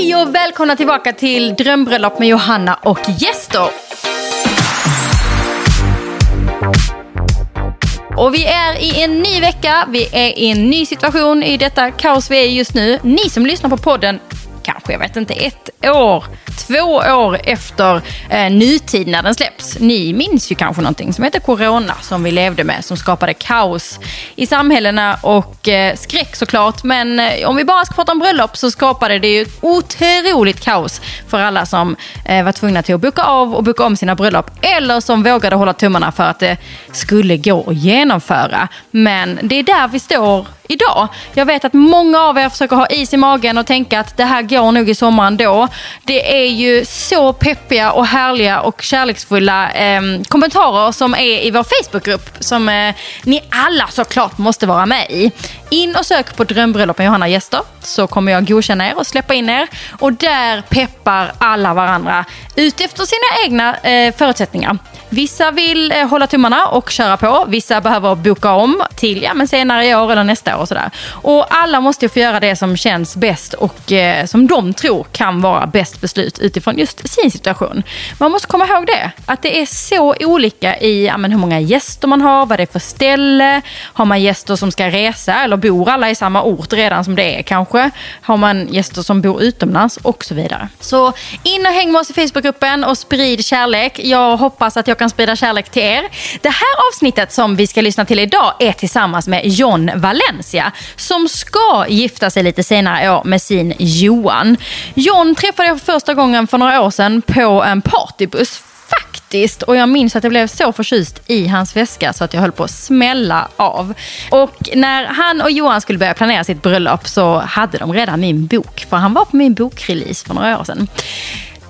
Hej och välkomna tillbaka till Drömbröllop med Johanna och gäster. Och vi är i en ny vecka, vi är i en ny situation i detta kaos vi är i just nu. Ni som lyssnar på podden, kanske, jag vet inte, ett år, två år efter eh, nutid när den släpps. Ni minns ju kanske någonting som heter corona som vi levde med som skapade kaos i samhällena och eh, skräck såklart. Men eh, om vi bara ska prata om bröllop så skapade det ju ett otroligt kaos för alla som eh, var tvungna till att boka av och boka om sina bröllop eller som vågade hålla tummarna för att det skulle gå att genomföra. Men det är där vi står idag. Jag vet att många av er försöker ha is i magen och tänka att det här går nog i sommaren då. Det är ju så peppiga och härliga och kärleksfulla eh, kommentarer som är i vår Facebookgrupp som eh, ni alla såklart måste vara med i. In och sök på Drömbröllop med Johanna Gäster så kommer jag godkänna er och släppa in er. Och där peppar alla varandra utefter sina egna eh, förutsättningar. Vissa vill eh, hålla tummarna och köra på. Vissa behöver boka om till ja, men senare i år eller nästa år. Och, sådär. och alla måste få göra det som känns bäst och eh, som de tror kan vara bäst beslut utifrån just sin situation. Man måste komma ihåg det, att det är så olika i ja, men hur många gäster man har, vad det är för ställe. Har man gäster som ska resa eller bor alla i samma ort redan som det är kanske? Har man gäster som bor utomlands och så vidare. Så in och häng med oss i Facebookgruppen och sprid kärlek. Jag hoppas att jag kan sprida kärlek till er. Det här avsnittet som vi ska lyssna till idag är tillsammans med John Valencia som ska gifta sig lite senare i år med sin Johan. John träffade jag för första gången för några år sedan på en partybuss faktiskt. Och jag minns att jag blev så förtjust i hans väska så att jag höll på att smälla av. Och när han och Johan skulle börja planera sitt bröllop så hade de redan min bok. För han var på min bokrelease för några år sedan.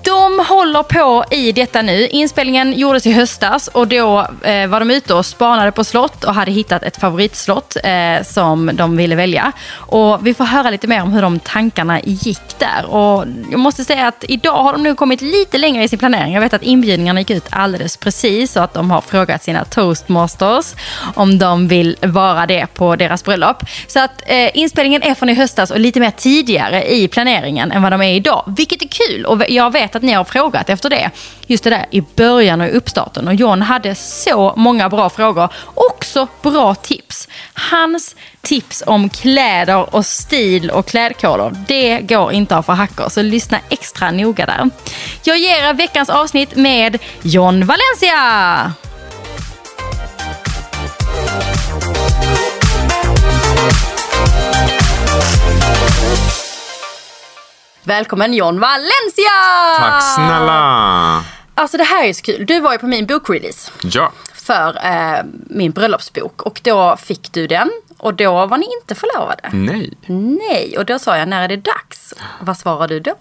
De håller på i detta nu. Inspelningen gjordes i höstas och då eh, var de ute och spanade på slott och hade hittat ett favoritslott eh, som de ville välja. Och vi får höra lite mer om hur de tankarna gick där. Och jag måste säga att idag har de nu kommit lite längre i sin planering. Jag vet att inbjudningarna gick ut alldeles precis och att de har frågat sina toastmasters om de vill vara det på deras bröllop. Så att eh, inspelningen är från i höstas och lite mer tidigare i planeringen än vad de är idag. Vilket är kul och jag vet vet att ni har frågat efter det. Just det där i början och i uppstarten. Och John hade så många bra frågor. Också bra tips. Hans tips om kläder och stil och klädkoder, det går inte att för hackor. Så lyssna extra noga där. Jag ger er veckans avsnitt med John Valencia. Välkommen John Valencia! Tack snälla! Alltså det här är så kul. Du var ju på min bokrelease Ja, för eh, min bröllopsbok och då fick du den och då var ni inte förlovade. nej. Nej, och då sa jag när är det dags? Vad svarade du då?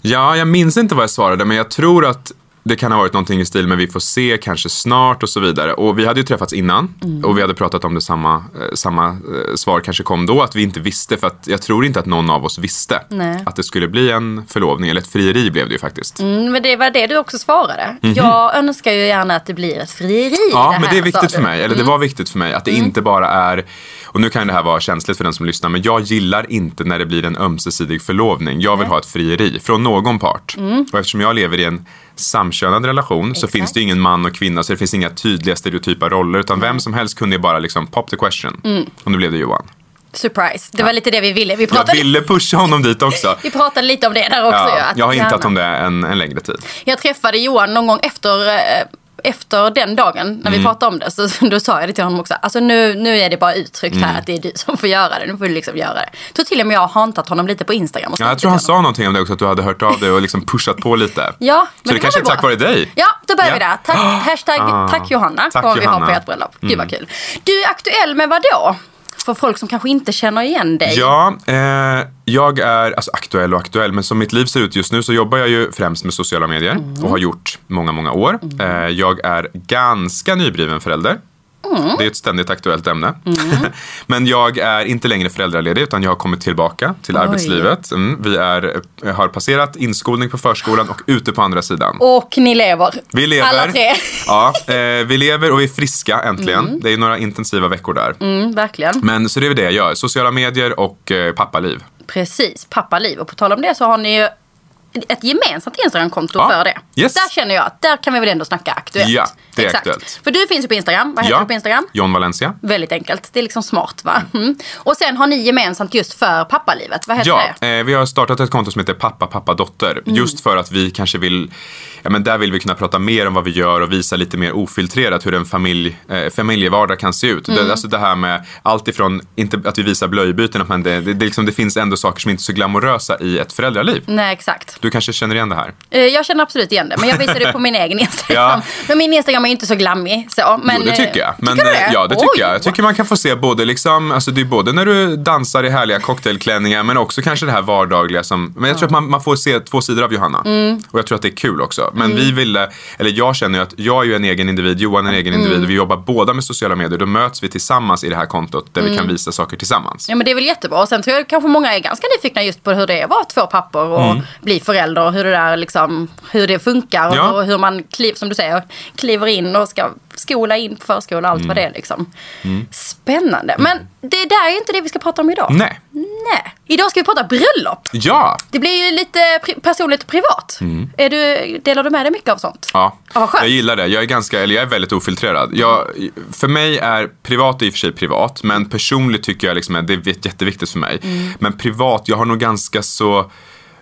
Ja, jag minns inte vad jag svarade, men jag tror att det kan ha varit någonting i stil med vi får se, kanske snart och så vidare. Och vi hade ju träffats innan och vi hade pratat om det samma, eh, samma eh, svar kanske kom då, att vi inte visste. För att jag tror inte att någon av oss visste Nej. att det skulle bli en förlovning, eller ett frieri blev det ju faktiskt. Mm, men det var det du också svarade. Jag önskar ju gärna att det blir ett frieri Ja, det men det är viktigt för mig. Eller det var viktigt för mig att det inte bara är, och nu kan det här vara känsligt för den som lyssnar, men jag gillar inte när det blir en ömsesidig förlovning. Jag vill ha ett frieri från någon part. Och eftersom jag lever i en samkönad relation så Exakt. finns det ingen man och kvinna så det finns inga tydliga stereotypa roller utan vem som helst kunde ju bara liksom pop the question. Och nu blev det Johan. Surprise. Det var lite det vi ville. Vi Jag pratade, ville pusha honom dit också. vi pratade lite om det där också. Ja, jag har hintat gärna- om det en, en längre tid. Jag träffade Johan någon gång efter, eh, efter den dagen när Mm. vi pratade om det. Så då sa jag det till honom också. Alltså nu, nu är det bara uttryckt Mm. här att det är du som får göra det. Nu får du liksom göra det. Jag tror till och med jag har hantat honom lite på Instagram. Och Ja, jag tror han sa någonting om det också, att du hade hört av dig och liksom pushat på lite. Ja, Så det kanske är tack vare dig. Ja, då börjar Ja. vi där. Tack, hashtag Ah. tack Johanna Tack, kommer vi ha. Mm. på ert bröllop. Gud vad kul. Du är aktuell med vad då? För folk som kanske inte känner igen dig. Ja, eh, jag är alltså, aktuell och aktuell, men som mitt liv ser ut just nu så jobbar jag ju främst med sociala medier Mm. och har gjort många, många år. Eh, jag är ganska nybliven förälder. Mm. Det är ett ständigt aktuellt ämne. Men jag är inte längre föräldraledig utan jag har kommit tillbaka till arbetslivet. Mm, vi är, har passerat inskolning på förskolan och ute på andra sidan. Och ni lever. Vi lever. Alla tre. Ja, eh, vi lever och vi är friska äntligen. Det är några intensiva veckor där. Mm, verkligen. Men så det är det jag gör. Sociala medier och eh, pappaliv. Precis, pappaliv. Och på tal om det så har ni ju ett gemensamt Instagramkonto Ja. för det. Yes. Där känner jag att där kan vi väl ändå snacka aktuellt. Ja, det är Exakt. aktuellt. För du finns ju på Instagram. Vad heter du på Instagram? John Valencia. Väldigt enkelt. Det är liksom smart va? Mm. Och sen har ni gemensamt just för pappalivet. Vad heter Ja, det? eh, vi har startat ett konto som heter Pappa, pappa, dotter. Mm. Just för att vi kanske vill, ja men där vill vi kunna prata mer om vad vi gör och visa lite mer ofiltrerat hur en familj, eh, familjevardag kan se ut. Mm. Det, alltså det här med allt ifrån, inte att vi visar blöjbyten, men det, det, det, liksom, det finns ändå saker som inte är så glamorösa i ett föräldraliv. Nej, exakt. Du kanske känner igen det här? Eh, Jag känner absolut igen det, men jag visar det på min egen Instagram. Ja. Men min Instagram är inte så glammig. Så, men, jo, det eh, tycker jag. Men, tycker du eh, det? Ja, det Oj, tycker jag. Jag tycker man kan få se både liksom, alltså det är både när du dansar i härliga cocktailklänningar men också kanske det här vardagliga som, men jag tror att man, man får se två sidor av Johanna. Mm. Och jag tror att det är kul också. Men vi ville, eller jag känner ju att jag är ju en egen individ, Johan är en egen Mm. individ och vi jobbar båda med sociala medier. Då möts vi tillsammans i det här kontot där Mm. vi kan visa saker tillsammans. Ja men det är väl jättebra. Och sen tror jag kanske många är ganska nyfikna just på hur det är att vara två pappor och bli förälder och hur det där liksom, hur det funkar Mm. Ja. och hur man, kliv, som du säger, kliver in och ska skola in på förskola och allt Mm. vad det är liksom. Spännande. Men det där är inte det vi ska prata om idag. Nej. Nej. Idag ska vi prata bröllop. Ja. Det blir ju lite personligt och privat. Är du, delar du med dig mycket av sånt? Mm. Ja, skönt. jag gillar det. Jag är, ganska, eller jag är väldigt ofiltrerad. Jag, för mig är privat i och för sig privat, men personligt tycker jag liksom att det är jätteviktigt för mig. Mm. Men privat, jag har nog ganska så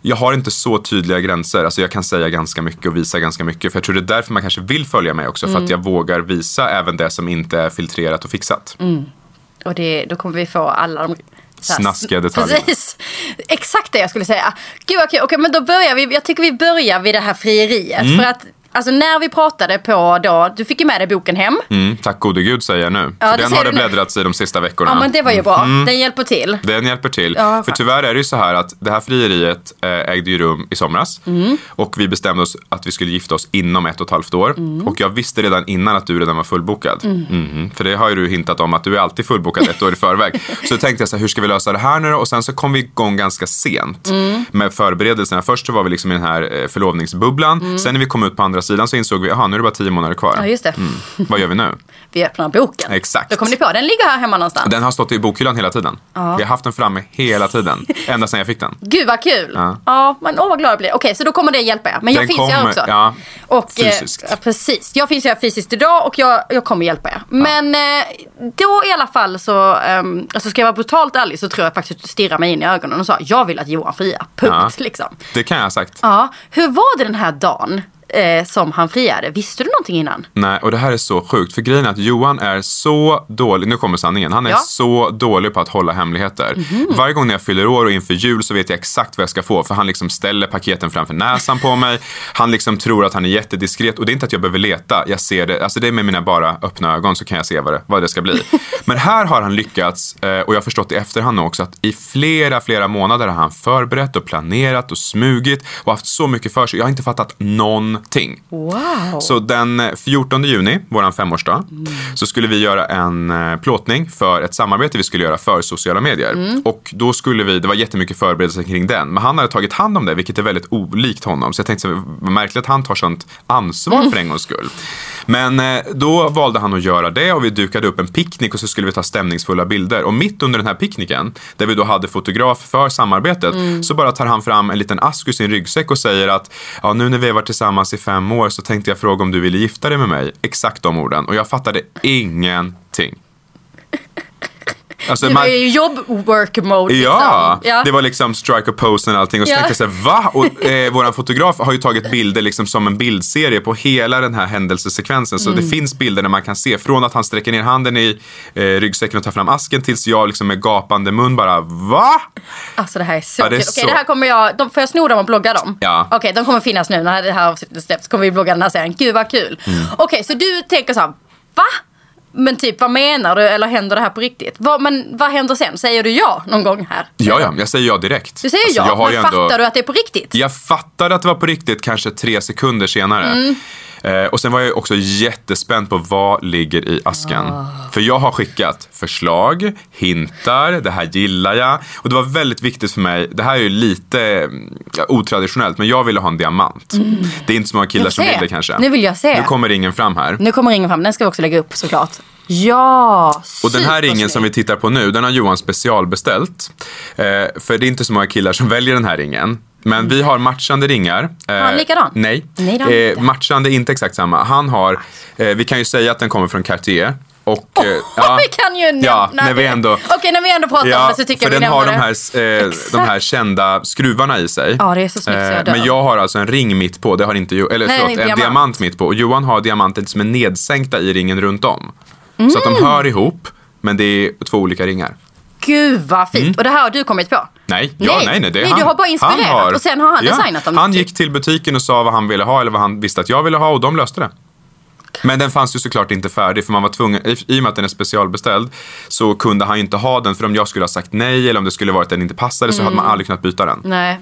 jag har inte så tydliga gränser. Alltså jag kan säga ganska mycket och visa ganska mycket. För jag tror det är därför man kanske vill följa mig också. För Mm. att jag vågar visa även det som inte är filtrerat och fixat. Och det, då kommer vi få alla de här- Snaskiga detaljer. Precis. Exakt det jag skulle säga. Gud. Okej, men då börjar vi. Jag tycker vi börjar vid det här frieriet. Mm. För att alltså, när vi pratade på då, du fick ju med dig boken hem. Mm, tack gode gud säger jag nu. Ja, den har det bläddrats i de sista veckorna. Ja men det var ju bra. Den hjälper till. Den hjälper till. Ja, för tyvärr är det ju så här att det här frieriet eh, ägde ju rum i somras. Mm. Och vi bestämde oss att vi skulle gifta oss inom ett och ett halvt år. Mm. Och jag visste redan innan att du redan var fullbokad. Mhm. För det har ju du hintat om att du är alltid fullbokad ett år i förväg. Så då tänkte jag så här, hur ska vi lösa det här nu då? Och sen så kom vi igång ganska sent Mm. med förberedelserna. Först så var vi liksom i den här eh, förlovningsbubblan. Sen när vi kom ut på andra sidan så insåg vi, jaha nu är det bara tio månader kvar. Mm. Ja just det. Vad gör vi nu? Vi öppnar boken. Exakt. Då kom ni på, den ligger här hemma någonstans. Den har stått i bokhyllan hela tiden. Vi har haft den framme hela tiden. Ända sedan jag fick den. Gud vad kul! Ja, Ja. men åh vad glad jag blir. Okej, så då kommer det hjälpa er. Men jag Den finns kommer, också. ja, och, eh, fysiskt. ja, precis. Jag finns här fysiskt idag och jag, jag kommer hjälpa er. Men eh, då i alla fall så, um, alltså ska jag vara brutalt ärlig så tror jag faktiskt att du stirrade mig in i ögonen och sa jag vill att Johan friar. Punkt Ja. liksom. Det kan jag ha sagt. Ja, hur var det den här dagen eh, som han friade? Visste du någonting innan? Nej, och det här är så sjukt. För grejen är att Johan är så dålig, nu kommer sanningen, han är Ja. så dålig på att hålla hemligheter. Varje gång när jag fyller år och inför jul så vet jag exakt vad jag ska få. För han liksom ställer paketen framför näsan på mig. Han liksom tror att han är jättediskret. Och det är inte att jag behöver leta, jag ser det. Alltså det är med mina bara öppna ögon så kan jag se vad det, vad det ska bli. Men här har han lyckats, eh, och jag har förstått i efterhand också, att i flera, flera månader har han förberett och planerat och smugit och haft så mycket för sig. Jag har inte fattat någonting. Wow! Så den 14 juni, vår femårsdag, så skulle vi göra en eh, plåtning för ett samarbete vi skulle göra för sociala medier. Och då skulle vi, det var jättemycket förberedelser kring den, men han hade tagit hand om det, vilket är väldigt olikt honom. Så jag tänkte, vad märkligt att han tar sånt ansvar för en gångs skull. Men eh, då valde han att göra det och vi dukade upp en picknick och så skulle vi ta stämningsfulla bilder. Och mitt under den här picknicken, där vi då hade fotograf för samarbetet, så bara tar han fram en liten ask ur sin ryggsäck och säger att ja, nu när vi har varit tillsammans i fem år så tänkte jag fråga om du ville gifta dig med mig. Exakt de orden. Och jag fattade ingenting. Alltså, Det var ju jobb-work-mode Ja, liksom. det var liksom strike och posen och allting. Och så Ja. tänkte jag så här, va? Och eh, våran fotograf har ju tagit bilder liksom som en bildserie på hela den här händelsesekvensen. Så Mm. det finns bilder där man kan se från att han sträcker ner handen i eh, ryggsäcken och tar fram asken tills jag liksom med gapande mun bara, va? Alltså det här är så Ja, kul. Okej, så- det här kommer jag, de, får jag sno dem och blogga dem? Ja. Okej, de kommer finnas nu när det här avsnittet släpps. kommer vi blogga den här serien. Gud vad kul. Mm. Okej, så du tänker så här, va? Men typ vad menar du? Eller händer det här på riktigt? Vad, men vad händer sen? Säger du ja någon gång här? Ja, ja, jag säger ja direkt. Du säger Alltså, ja, jag har men fattar ändå- du att det är på riktigt? Jag fattade att det var på riktigt kanske tre sekunder senare. Mm. Eh, och sen var jag också jättespänd på vad ligger i asken. Ah. För jag har skickat förslag, hintar, det här gillar jag. Och det var väldigt viktigt för mig, det här är ju lite mm, otraditionellt, men jag ville ha en diamant. Det är inte så många killar Mm. Som vill det kanske. Nu vill jag se. Nu kommer ringen fram här. Nu kommer ringen fram, den ska vi också lägga upp såklart. Ja, Och den här ringen som vi tittar på nu, den har Johan specialbeställt. Eh, för det är inte så många killar som väljer den här ringen. Men vi har matchande ringar. Har han likadan? Nej. Nej har eh, inte. matchande, inte exakt samma. Han har, eh, vi kan ju säga att den kommer från Cartier. Och, eh, ja, vi kan ju nämna ja, när vi ändå, Okej, när vi ändå pratar om det så tycker jag vi den har de här, eh, de här kända skruvarna i sig. Ja, det är så snyggt så jag dör. Men jag har alltså en ring mitt på, det har inte eller Nej, förlåt, en diamant. diamant. mitt på. Och Johan har diamanter som är nedsänkta i ringen runt om. Så att Mm. de hör ihop, men det är två olika ringar. Gud vad fint. Och det här har du kommit på? Nej, ja, Nej. nej, nej, det är Nej, han. du har bara inspirerat och sen har han designat dem Han gick till butiken och sa vad han ville ha eller vad han visste att jag ville ha och de löste det. Men den fanns ju såklart inte färdig för man var tvungen, i och med att den är specialbeställd så kunde han ju inte ha den för om jag skulle ha sagt nej eller om det skulle varit att den inte passade så hade man aldrig kunnat byta den. Nej.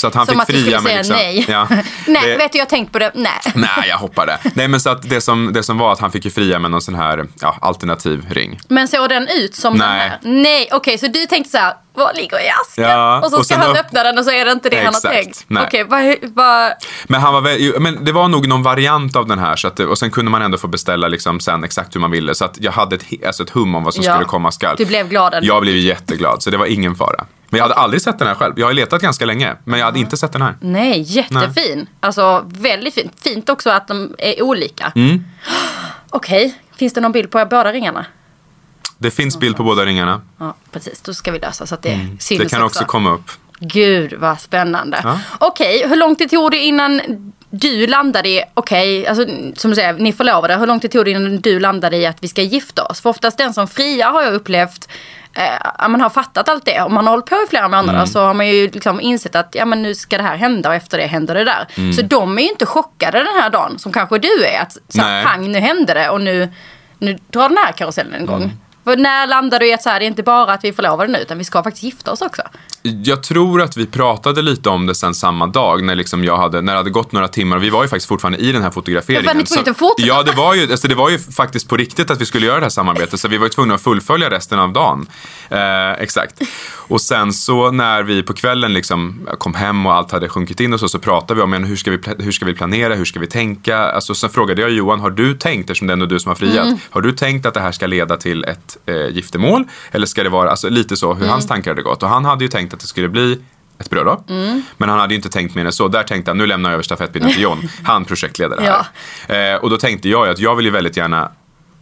Så att han Som fick att du skulle fria säga liksom. nej. Ja. nej, Det- vet du jag har tänkt på det. Nej. Nej, jag hoppade. Nej, men så att det som, det som var att han fick ju fria med någon sån här ja, alternativ ring. Men såg den ut som den Nej. här? Nej, okej så du tänkte så här, vad ligger i asken? Ja, och så ska han upp- öppna den och så är det inte det han har Exakt, tänkt. nej. Okej, vad, vad, Men, han var väl, men det var nog någon variant av den här. Så att och sen kunde man ändå få beställa liksom sen exakt hur man ville. Så att jag hade ett, alltså ett hum om vad som Ja. skulle komma skall. Du blev glad ändå. Jag blev jätteglad, så det var ingen fara. Men jag hade aldrig sett den här själv. Jag har letat ganska länge, men jag hade inte sett den här. Nej, jättefin. Alltså väldigt fint. Fint också att de är olika. Mm. Okej, finns det någon bild på båda ringarna? Det finns bild på båda ringarna. Ja, precis. Då ska vi lösa så att det syns Mm. Det kan också komma upp. Gud vad spännande. Ja. Okej, hur lång tid tog det innan du landade i, okej, alltså, som du säger, ni förlovade. Hur lång tid tog det innan du landade i att vi ska gifta oss? För oftast den som friar har jag upplevt, eh, man har fattat allt det. Om man har hållit på i flera månader Mm. så har man ju liksom insett att ja, men nu ska det här hända och efter det händer det där. Mm. Så de är ju inte chockade den här dagen som kanske du är. Att så här, pang, nu hände det och nu, nu drar den här karusellen igång. Mm. För när landade du i att så här, det är inte bara att vi är förlovade nu utan vi ska faktiskt gifta oss också? Jag tror att vi pratade lite om det sen samma dag när, liksom jag hade, när det hade gått några timmar. Vi var ju faktiskt fortfarande i den här fotograferingen. Ja, för ni tvungna att. Ja, det var, ju, alltså det var ju faktiskt på riktigt att vi skulle göra det här samarbetet. Så vi var ju tvungna att fullfölja resten av dagen. Eh, exakt. Och sen så när vi på kvällen liksom kom hem och allt hade sjunkit in och så, så pratade vi om men hur, ska vi, hur ska vi planera, hur ska vi tänka? Alltså, sen frågade jag Johan, har du tänkt, eftersom det är ändå du som har friat, Mm. har du tänkt att det här ska leda till ett eh, giftermål? Eller ska det vara, alltså lite så, hur hans Mm. tankar hade gått. Och han hade ju tänkt att det skulle bli ett bröllop. Mm. Men han hade ju inte tänkt mer än så. Där tänkte han, nu lämnar jag över stafettpinnen till John. Han projektleder det här. Eh, och då tänkte jag ju att jag vill ju väldigt gärna,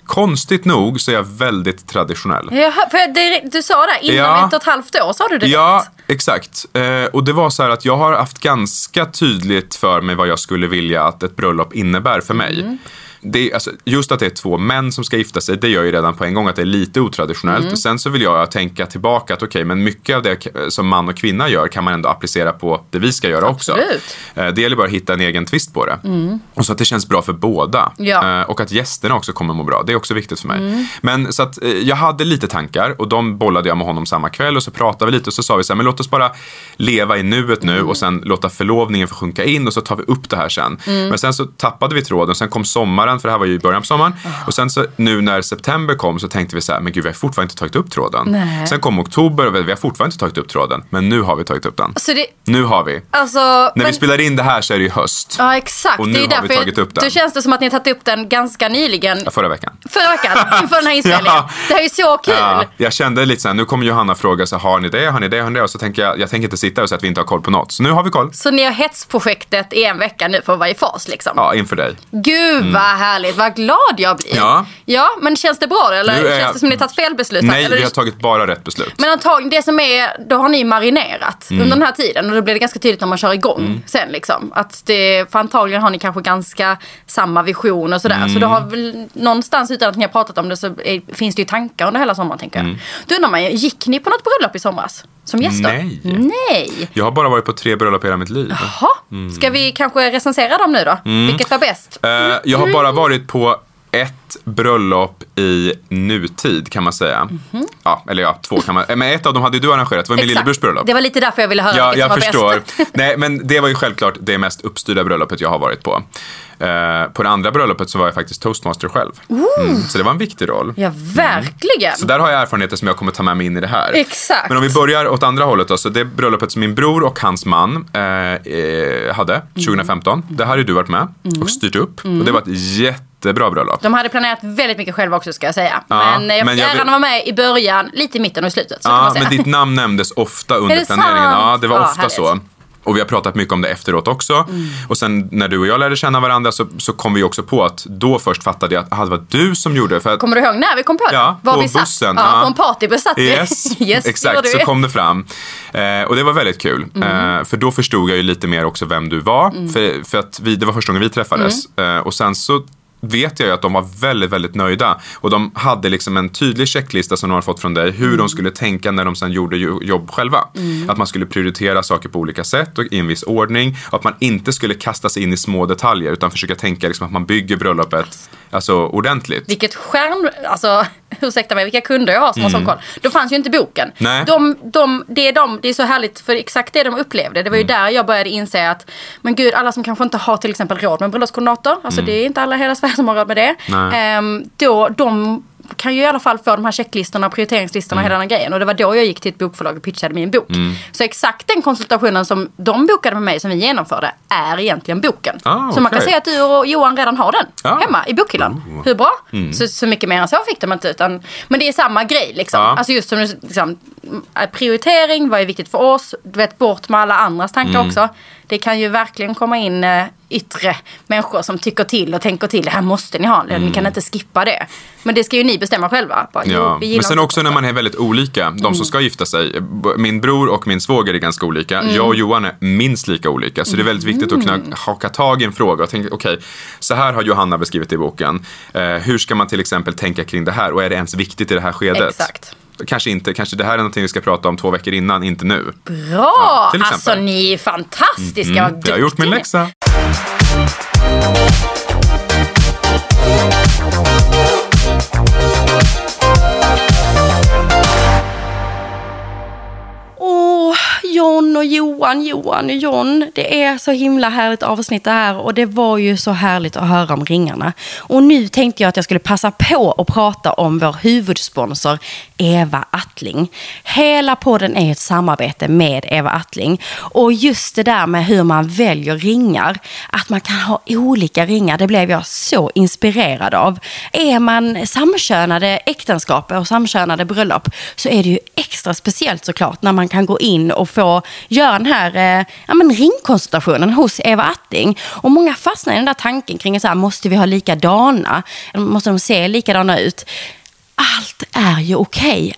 konstigt nog så är jag väldigt traditionell. Ja, för det, du sa det, inom Ja. ett och ett halvt år sa du det Ja, exakt. Eh, och det var så här att jag har haft ganska tydligt för mig vad jag skulle vilja att ett bröllop innebär för mig. Mm. Det alltså, just att det är två män som ska gifta sig, det gör ju redan på en gång att det är lite otraditionellt. Mm. Sen så vill jag tänka tillbaka att okej, men mycket av det som man och kvinna gör kan man ändå applicera på det vi ska göra också. Absolut. Eh, Det gäller bara att hitta en egen twist på det. Och så att det känns bra för båda. Ja. Eh, Och att gästerna också kommer må bra. Det är också viktigt för mig. Mm. Men så att eh, jag hade lite tankar och de bollade jag med honom samma kväll och så pratade vi lite och så sa vi så här, men låt oss bara leva i nuet nu Mm. och sen låta förlovningen få sjunka in och så tar vi upp det här sen. Mm. Men sen så tappade vi tråden, sen kom sommaren, för det här var ju i början på sommaren. Och sen så nu när september kom så tänkte vi så här, men gud vi har fortfarande inte tagit upp tråden. Nej. Sen kom oktober och vi har fortfarande inte tagit upp tråden, men nu har vi tagit upp den. Så det, Nu har vi. alltså... När men, vi spelar in det här så är det ju höst. Ja, exakt. Och nu det är har vi tagit upp den. Då känns det som att ni har tagit upp den ganska nyligen. Ja, Förra veckan. Förra veckan, inför den här inspelningen. Ja. Det här är ju så kul. Ja, jag kände lite så här, nu kommer Johanna fråga så här, har ni det, har ni det, har ni det? Och så tänker jag, jag tänker inte sitta och säga att vi inte har koll på något. Så nu har vi koll. Så ni har hetsprojektet i en vecka nu för att vara i fas liksom. Ja, inför dig. Gud vad härligt, vad glad jag blir. Mm. Ja. ja men känns det bra eller jag- känns det som att ni har tagit fel beslut? Nej, eller? vi har tagit bara rätt beslut. Men antagligen, det som är, då har ni marinerat Mm. under den här tiden och då blir det ganska tydligt när man kör igång sen liksom. Att det, för antagligen har ni kanske ganska samma vision och sådär. Mm. Så då har väl någonstans utan att ni har pratat om det så är, finns det ju tankar under hela sommaren tänker jag. Då undrar man ju, gick ni på något bröllop i somras? Som gäster? Nej. Nej. Jag har bara varit på tre bröllop i hela mitt liv. Jaha. Ska vi kanske recensera dem nu då? Vilket var bäst? Eh, jag har bara bara varit på ett bröllop i nutid kan man säga. Ja, eller ja, två kan man. eh, Men ett av dem hade ju du arrangerat, det var min lillebrors bröllop. Det var lite därför jag ville höra Ja, vilket som jag var förstår. bäst. Nej, men det var ju självklart det mest uppstyrda bröllopet jag har varit på. Eh, på det andra bröllopet så var jag faktiskt toastmaster själv. Mm, så det var en viktig roll. Ja, verkligen. Så där har jag erfarenheter som jag kommer ta med mig in i det här. Exakt. Men om vi börjar åt andra hållet då, så det bröllopet som min bror och hans man eh, hade 2015, det har ju du varit med och styrt upp. Och det var ett jättebra bröllop. De hade planerat väldigt mycket själva också ska jag säga. Ja, men jag men fick jag äran att vara med i början, lite i mitten och i slutet. Så Ja, men ditt namn nämndes ofta under planeringen. sant? Ja, det var Ja, ofta härligt. så. Och vi har pratat mycket om det efteråt också. Mm. Och sen när du och jag lärde känna varandra så, så kom vi också på att då först fattade jag att aha, det var du som gjorde det. Kommer du ihåg när vi kom på det? Ja, Var på vi satt? bussen. Ja, Ja. på en partybuss satt vi. Yes, yes exakt. Så kom det fram. Eh, och det var väldigt kul. Mm. Eh, för då förstod jag ju lite mer också vem du var. För, för att vi, det var första gången vi träffades. Mm. Eh, och sen så vet jag ju att de var väldigt, väldigt nöjda. Och de hade liksom en tydlig checklista som de har fått från dig. Hur Mm. de skulle tänka när de sen gjorde jo- jobb själva. Att man skulle prioritera saker på olika sätt och i en viss ordning. Och att man inte skulle kasta sig in i små detaljer utan försöka tänka liksom att man bygger bröllopet alltså, ordentligt. Vilket stjärn... Alltså, ursäkta mig, vilka kunder jag har som har sån koll. Då fanns ju inte boken. Nej. De, de, det, är de, det är så härligt, för exakt det de upplevde. Det var ju där jag började inse att, men gud, alla som kanske inte har till exempel råd med bröllopskoordinator. Alltså det är inte alla i hela Sverige som har råd med det. Ehm, då, de kan ju i alla fall få de här checklistorna, prioriteringslistorna och hela den här grejen. Och det var då jag gick till ett bokförlag och pitchade min bok. Så exakt den konsultationen som de bokade med mig, som vi genomförde, är egentligen boken. Ah, Så man kan säga att du och Johan redan har den Ah. hemma i bokhyllan. Hur bra? Så, så mycket mer än så fick de inte. Utan, men det är samma grej liksom. Ja. Alltså just som liksom, äh, prioritering, vad är viktigt för oss? Du vet, bort med alla andras tankar också. Det kan ju verkligen komma in eh, yttre människor som tycker till och tänker till. Det här måste ni ha, ni kan inte skippa det. Men det ska ju ni bestämma själva. Bara, Ja. Men sen också när man är väldigt olika, de som ska gifta sig. Min bror och min svåger är ganska olika. Mm. Jag och Johan är minst lika olika. Så det är väldigt viktigt att kunna haka tag i en fråga och tänka, okej, så här har Johanna beskrivit det i boken. Eh, hur ska man till exempel tänka kring det här och är det ens viktigt i det här skedet? Exakt. Kanske inte, kanske det här är någonting vi ska prata om två veckor innan, inte nu. Bra! exempel. alltså ni är fantastiska. Mm, jag har gjort min läxa. Johan, Johan och John. Det är så himla härligt avsnitt det här och det var ju så härligt att höra om ringarna. Och nu tänkte jag att jag skulle passa på att prata om vår huvudsponsor Eva Attling. Hela podden är ett samarbete med Eva Attling. Och just det där med hur man väljer ringar, att man kan ha olika ringar, det blev jag så inspirerad av. Är man samkönade äktenskap och samkönade bröllop så är det ju extra speciellt såklart när man kan gå in och få göra den här eh, ja, men ringkonstellationen hos Eva Atting. Och många fastnar i den där tanken kring så här, måste vi ha likadana? Måste de se likadana ut? Allt är ju okej.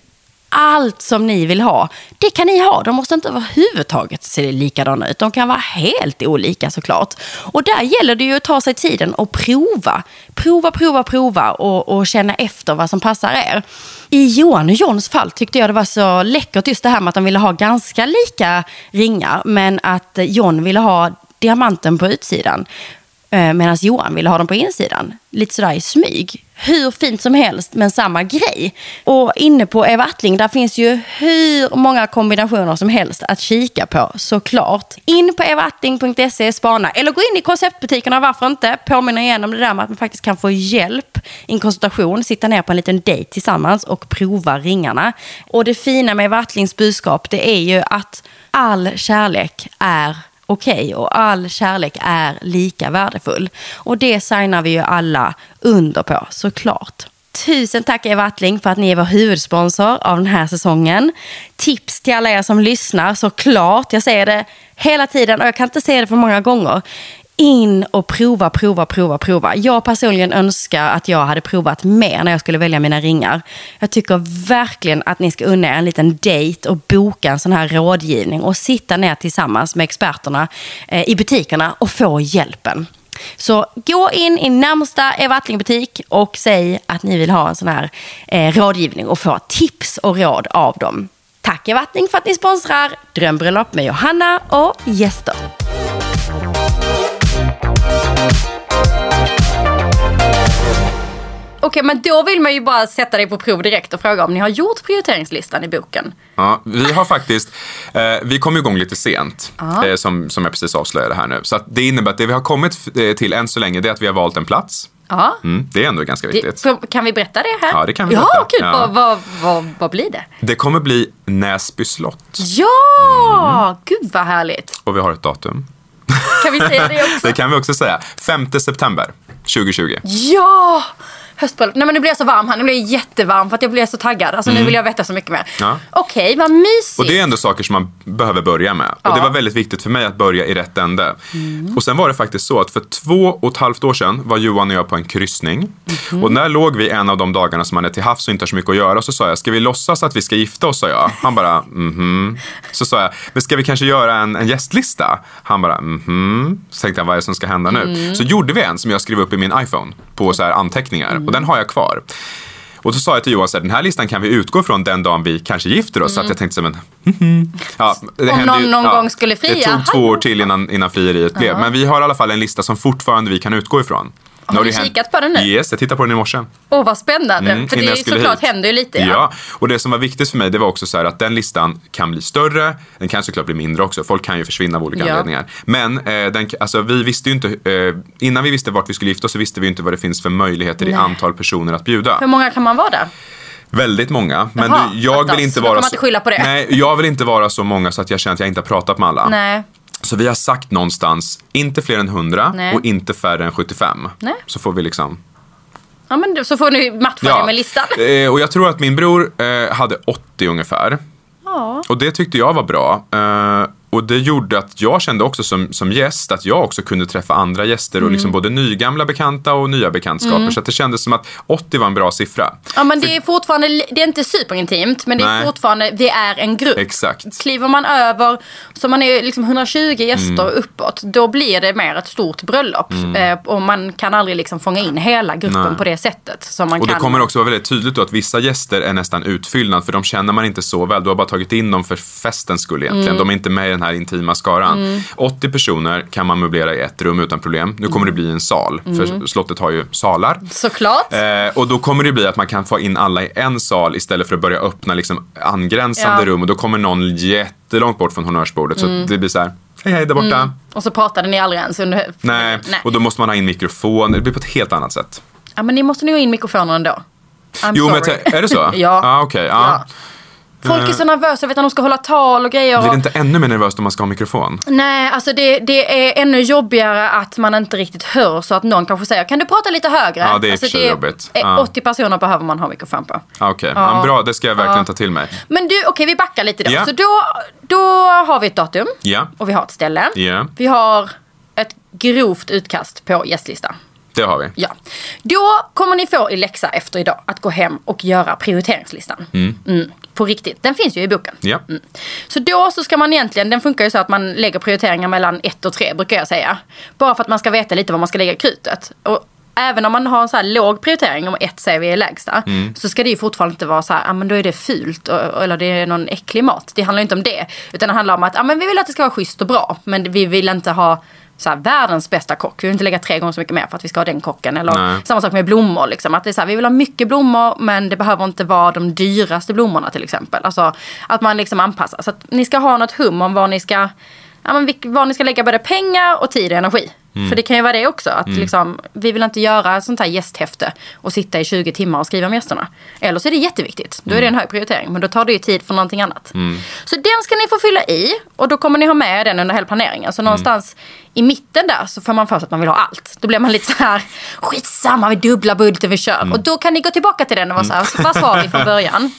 Allt som ni vill ha, det kan ni ha. De måste inte överhuvudtaget se likadana ut. De kan vara helt olika såklart. Och där gäller det ju att ta sig tiden och prova. Prova, prova, prova och, och känna efter vad som passar er. I Johan och Johns fall tyckte jag det var så läckert just det här med att de ville ha ganska lika ringar. Men att John ville ha diamanten på utsidan. Eh, Medan Johan ville ha dem på insidan. Lite sådär i smyg. Hur fint som helst, men samma grej. Och inne på Eva Attling, där finns ju hur många kombinationer som helst att kika på, såklart. In på evaattling.se, spana. Eller gå in i konceptbutikerna, varför inte? Påminna igen om det där med att man faktiskt kan få hjälp i en konsultation, sitta ner på en liten dejt tillsammans och prova ringarna. Och det fina med Eva Attlings budskap, det är ju att all kärlek är okej och all kärlek är lika värdefull. Och det signar vi ju alla under på såklart. Tusen tack Eva Attling för att ni är vår huvudsponsor av den här säsongen. Tips till alla er som lyssnar såklart. Jag säger det hela tiden och jag kan inte säga det för många gånger. In och prova, prova, prova, prova. Jag personligen önskar att jag hade provat mer när jag skulle välja mina ringar. Jag tycker verkligen att ni ska unna er en liten dejt och boka en sån här rådgivning och sitta ner tillsammans med experterna eh, i butikerna och få hjälpen. Så gå in i närmsta Eva Attling-butik och säg att ni vill ha en sån här eh, rådgivning och få tips och råd av dem. Tack Eva Attling för att ni sponsrar Drömbröllop med Johanna och gäster. Okej, men då vill man ju bara sätta dig på prov direkt och fråga om ni har gjort prioriteringslistan i boken. Ja, vi har faktiskt, eh, vi kom igång lite sent, eh, som, som jag precis avslöjade här nu. Så det innebär att det vi har kommit eh, till än så länge, det är att vi har valt en plats. Ja. Mm, det är ändå ganska viktigt. Det, kan vi berätta det här? Ja, det kan vi Ja, berätta. kul. Ja. Vad, vad, vad, vad blir det? Det kommer bli Näsby slott Ja! Gud vad härligt. och vi har ett datum. Kan vi säga det också? Det kan vi också säga. 5 september 2020. Ja! Höstbröllop. Nej men nu blir jag så varm här. Nu blir jag jättevarm för att jag blir så taggad. Alltså nu vill jag veta så mycket mer. Mm. Ja. Okej, vad mysigt. Och det är ändå saker som man behöver börja med. Ja. Och det var väldigt viktigt för mig att börja i rätt ände. Och sen var det faktiskt så att för två och ett halvt år sedan var Johan och jag på en kryssning. Och när låg vi en av de dagarna som man är till havs och inte har så mycket att göra. Så sa jag, ska vi låtsas att vi ska gifta oss? Sa jag. Han bara, mhm. Så sa jag, men ska vi kanske göra en, en gästlista? Han bara, mhm. Så tänkte jag, vad är det som ska hända nu? Så gjorde vi en som jag skrev upp i min iPhone på så här anteckningar. Och den har jag kvar. Och så sa jag till Johan, så här, den här listan kan vi utgå från den dagen vi kanske gifter oss. Så att jag tänkte så här, men, mhm. ja, det Om någon någon gång skulle fria, Det tog två år till innan, innan frieriet blev. Men vi har i alla fall en lista som fortfarande vi kan utgå ifrån. Har du kikat på den nu? Yes, jag tittade på den i morse. Åh vad spännande. Mm, för det är såklart hit. händer ju lite. Ja. och det som var viktigt för mig det var också så att den listan kan bli större. Den kan såklart bli mindre också. Folk kan ju försvinna av olika Ja. anledningar. Men eh, den, alltså, vi visste ju inte, eh, innan vi visste vart vi skulle gifta oss så visste vi inte vad det finns för möjligheter i Nej. antal personer att bjuda. Hur många kan man vara där? Väldigt många. Men Jaha, du, jag attans. vill inte vara man inte. Nej, jag vill inte vara så många så att jag känner att jag inte har pratat med alla. Nej. Så vi har sagt någonstans, inte fler än 100 Nej. och inte färre än 75. Nej. Så får vi liksom... Ja men så får ni matcha det med listan. Eh, och jag tror att min bror eh, hade 80 ungefär. Ja. Och det tyckte jag var bra. Eh, och det gjorde att jag kände också som, som gäst att jag också kunde träffa andra gäster Mm. och liksom både nygamla bekanta och nya bekantskaper. Så att det kändes som att 80 var en bra siffra. Ja men det är fortfarande, det är inte superintimt men det är Nej. fortfarande, det är en grupp. Exakt. Kliver man över, så man är liksom 120 gäster Mm. uppåt, då blir det mer ett stort bröllop. Eh, och man kan aldrig liksom fånga in hela gruppen Nej. på det sättet. Som man Och det kan. kommer också vara väldigt tydligt då att vissa gäster är nästan utfyllnad för de känner man inte så väl. Du har bara tagit in dem för festens skull egentligen. Mm. De är inte med den här intima skaran. 80 personer kan man möblera i ett rum utan problem. Nu kommer det bli en sal, Mm. för slottet har ju salar. Såklart. Eh, och då kommer det bli att man kan få in alla i en sal istället för att börja öppna liksom angränsande Ja. rum. Och då kommer någon jättelångt bort från honnörsbordet. Så det blir så här, hej hej där borta. Och så pratade ni aldrig ens under... Nej. Nej. och då måste man ha in mikrofon. Det blir på ett helt annat sätt. Ja men ni måste nog ha in mikrofonen ändå. I'm Jo, men sorry. tän- är det så? ja. Ah, okej, ja. ja. Folk är så nervösa, vet att de ska hålla tal och grejer. Blir det inte ännu mer nervöst om man ska ha mikrofon? Nej, alltså det, det är ännu jobbigare att man inte riktigt hör så att någon kanske säger kan du prata lite högre? Ja, det är alltså, sig jobbigt. är Ja. 80 personer behöver man ha mikrofon på. Ah, Okej, Ja. ja. bra. Det ska jag verkligen Ja. ta till mig. Men du, okej vi backar lite då. Ja. Så då, då har vi ett datum Ja, och vi har ett ställe. Ja. Vi har ett grovt utkast på gästlista. Det har vi. Ja. Då kommer ni få i läxa efter idag att gå hem och göra prioriteringslistan. Mm, på riktigt. Den finns ju i boken. Ja. Mm. Så då så ska man egentligen, den funkar ju så att man lägger prioriteringar mellan ett och tre brukar jag säga. Bara för att man ska veta lite var man ska lägga krutet. Och även om man har en så här låg prioritering, om ett säger vi är lägsta, så ska det ju fortfarande inte vara så här, ah, men då är det fult och, eller det är någon äcklig mat. Det handlar inte om det. Utan det handlar om att ah, men vi vill att det ska vara schysst och bra, men vi vill inte ha så här, världens bästa kock. Vi vill inte lägga tre gånger så mycket mer för att vi ska ha den kocken. Eller Nej. samma sak med blommor. Liksom. Att det är så här, vi vill ha mycket blommor men det behöver inte vara de dyraste blommorna till exempel. Alltså, att man liksom anpassar. Så att ni ska ha något hum om var ni ska, ja, men var ni ska lägga både pengar och tid och energi. För det kan ju vara det också. Att liksom, vi vill inte göra sånt här gästhäfte och sitta i 20 timmar och skriva om gästerna. Eller så är det jätteviktigt. Då är det en hög prioritering. Men då tar det ju tid för någonting annat. Så den ska ni få fylla i. Och då kommer ni ha med den under hela planeringen. Så någonstans i mitten där så får man för sig att man vill ha allt. Då blir man lite så här, skitsamma vi dubblar budgeten, vi kör. Och då kan ni gå tillbaka till den och vara så här, vad sa vi från början?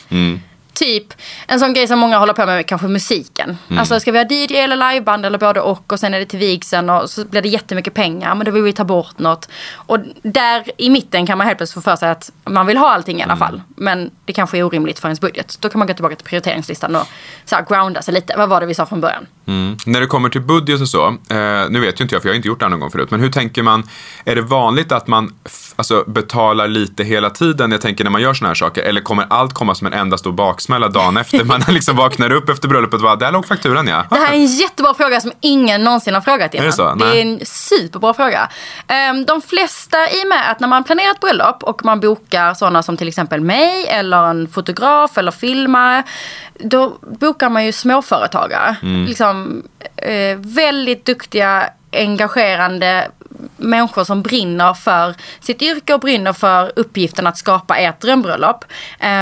Typ en sån grej som många håller på med, kanske musiken. Alltså ska vi ha DJ eller liveband eller både och och sen är det till vigseln och så blir det jättemycket pengar men då vill vi ta bort något. Och där i mitten kan man helt plötsligt få för sig att man vill ha allting i alla fall. Men det kanske är orimligt för ens budget. Då kan man gå tillbaka till prioriteringslistan och så här grounda sig lite. Vad var det vi sa från början? Mm. När det kommer till budget och så, eh, nu vet ju inte jag för jag har inte gjort det här någon gång förut, men hur tänker man, är det vanligt att man alltså, betalar lite hela tiden, jag tänker när man gör såna här saker, eller kommer allt komma som en enda stor baksmälla dagen efter man liksom vaknar upp efter bröllopet och bara, där låg fakturan ja. Det här är en jättebra fråga som ingen någonsin har frågat innan. Är det så? Det är en superbra fråga. Ehm, De flesta, i och med att när man planerar ett bröllop och man bokar sådana som till exempel mig eller en fotograf eller filmare. Då bokar man ju småföretagare. Mm. Liksom, eh, väldigt duktiga, engagerande människor som brinner för sitt yrke och brinner för uppgiften att skapa ert drömbröllop.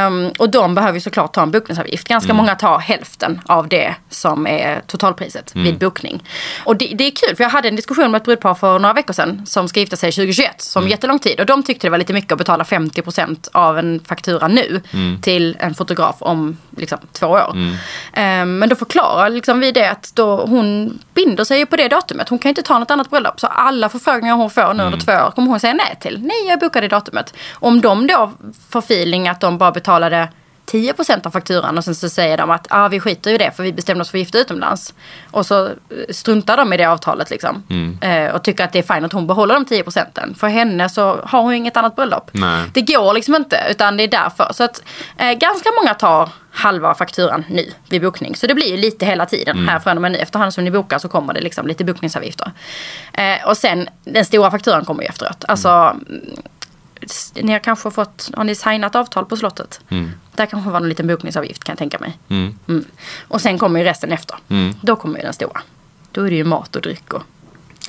Um, och de behöver ju såklart ta en bokningsavgift. Ganska mm. många tar hälften av det som är totalpriset mm. vid bokning. Och det, det, är kul för jag hade en diskussion med ett brudpar för några veckor sedan som ska gifta sig 2021 som mm. jättelång tid. Och de tyckte det var lite mycket att betala 50% av en faktura nu mm. till en fotograf om liksom, två år. Um, men då förklarar liksom, vi det att då hon binder sig på det datumet. Hon kan inte ta något annat bröllop. Så alla förfrågningar hon får nu mm. under två år kommer hon säga nej till. Nej, jag bokade datumet. Om de då får feeling att de bara betalade 10% av fakturan och sen så säger de att ah, vi skiter i det för vi bestämde oss för att gifta utomlands. Och så eh, struntar de i det avtalet liksom. Mm. Eh, och tycker att det är fint att hon behåller de 10 procenten. För henne så har hon inget annat bröllop. Nej. Det går liksom inte utan det är därför. Så att eh, ganska många tar halva fakturan nu vid bokning. Så det blir ju lite hela tiden mm. här från och med nu. Efterhand som ni bokar så kommer det liksom lite bokningsavgifter. Eh, och sen den stora fakturan kommer ju efteråt. Alltså mm ni har kanske fått, har ni signat avtal på slottet? Mm. Där kanske var en liten bokningsavgift kan jag tänka mig. Mm. Mm. Och sen kommer ju resten efter. Mm. Då kommer ju den stora. Då är det ju mat och dryck och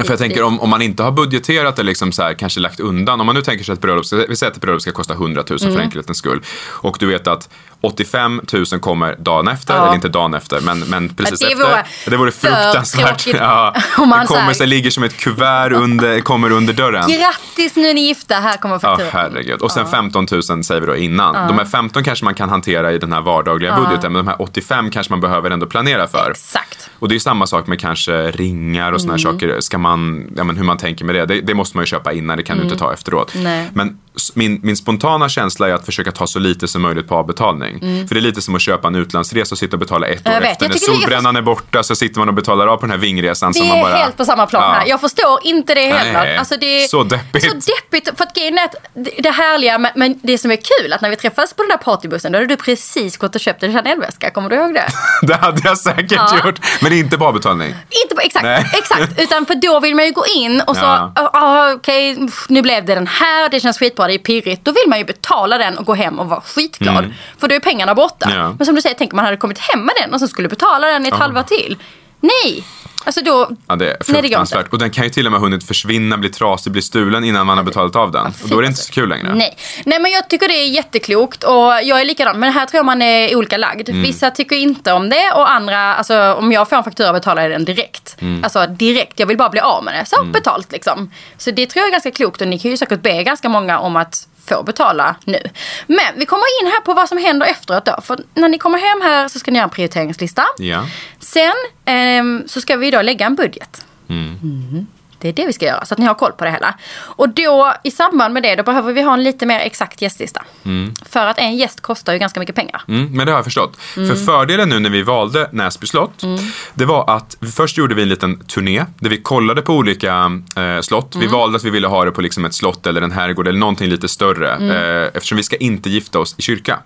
för jag tänker om, om man inte har budgeterat det liksom så här, kanske lagt undan. Om man nu tänker sig att bröllop, vi säger att ett bröllop ska kosta 100 000 mm. för enkelhetens skull. Och du vet att 85 000 kommer dagen efter, ja. eller inte dagen efter, men, men precis det efter. Vore det vore fruktansvärt. Ja. det kommer så ligger som ett kuvert under, kommer under dörren. Grattis nu är ni gifta, här kommer fakturan. Ja, herregud. Och sen ja. 15 000 säger vi då innan. Ja. De här 15 kanske man kan hantera i den här vardagliga budgeten, men de här 85 kanske man behöver ändå planera för. Exakt. Och det är samma sak med kanske ringar och såna mm. saker. Ska man, ja, men hur man tänker med det, det, det måste man ju köpa innan, det kan mm. du inte mm. ta efteråt. Nej. Men min, min spontana känsla är att försöka ta så lite som möjligt på avbetalning. Mm. För det är lite som att köpa en utlandsresa och sitta och betala ett år efter. När solbrännan är, borta så sitter man och betalar av på den här vingresan. Det som man bara... är helt på samma plan ja. här. Jag förstår inte det heller. Alltså det är så deppigt. Så deppigt. För att grejen är att det härliga, men, men det som är kul att när vi träffades på den där partybussen då hade du precis gått och köpt en Chanel-väska. Kommer du ihåg det? det hade jag säkert ja. gjort. Men inte på avbetalning. Inte på, exakt, exakt. Utan för då vill man ju gå in och så, ja. oh, okej, okay, nu blev det den här, det känns skitbra, det är pirrigt. Då vill man ju betala den och gå hem och vara skitglad. Mm. För då är pengarna borta. Ja. Men som du säger, tänk om man hade kommit hem med den och så skulle betala den i ett oh. halvår till. Nej! Alltså då, ja, det är fruktansvärt. Nej, och den kan ju till och med ha hunnit försvinna, bli trasig, bli stulen innan man har betalat av den. och då är det inte så kul längre. Nej. Nej, men jag tycker det är jätteklokt och jag är likadan. Men här tror jag man är olika lagd. Mm. Vissa tycker inte om det och andra, alltså om jag får en faktura betalar jag den direkt. Mm. Alltså direkt, jag vill bara bli av med det. Så mm. betalt liksom. Så det tror jag är ganska klokt och ni kan ju säkert be ganska många om att får betala nu. Men vi kommer in här på vad som händer efteråt då. För när ni kommer hem här så ska ni göra en prioriteringslista. Ja. Sen eh, så ska vi då lägga en budget. Mm. Mm. Det är det vi ska göra, så att ni har koll på det hela. Och då i samband med det, då behöver vi ha en lite mer exakt gästlista. Mm. För att en gäst kostar ju ganska mycket pengar. Mm, men det har jag förstått. Mm. För fördelen nu när vi valde Näsby slott, mm. det var att först gjorde vi en liten turné där vi kollade på olika eh, slott. Vi mm. valde att vi ville ha det på liksom ett slott eller en herrgård eller någonting lite större. Mm. Eh, eftersom vi ska inte gifta oss i kyrka.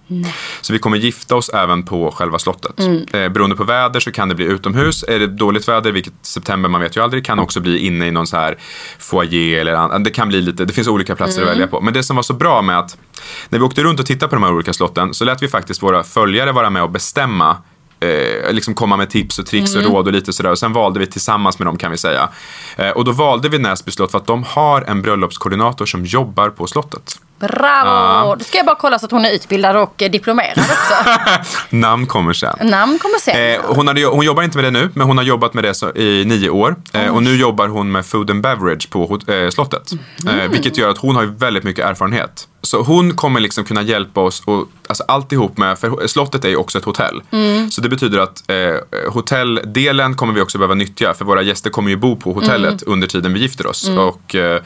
Så vi kommer gifta oss även på själva slottet. Mm. Eh, beroende på väder så kan det bli utomhus. Är det dåligt väder, vilket september, man vet ju aldrig, kan också bli inne i någon någon så här foyer eller det kan bli lite, det finns olika platser mm. att välja på. Men det som var så bra med att när vi åkte runt och tittade på de här olika slotten så lät vi faktiskt våra följare vara med och bestämma eh, liksom komma med tips och tricks mm. och råd och lite sådär. Och sen valde vi tillsammans med dem kan vi säga. Eh, och då valde vi Näsby slott för att de har en bröllopskoordinator som jobbar på slottet. Bravo! Ja. Då ska jag bara kolla så att hon är utbildad och diplomerad också. Namn kommer sen. Namn kommer sen. Eh, hon, hade, hon jobbar inte med det nu, men hon har jobbat med det så, i nio år. Eh, och nu jobbar hon med food and beverage på eh, slottet. Mm. Eh, vilket gör att hon har väldigt mycket erfarenhet. Så hon kommer liksom kunna hjälpa oss och alltså alltihop med, för slottet är ju också ett hotell. Mm. Så det betyder att eh, hotelldelen kommer vi också behöva nyttja för våra gäster kommer ju bo på hotellet mm. under tiden vi gifter oss. Mm. Och eh,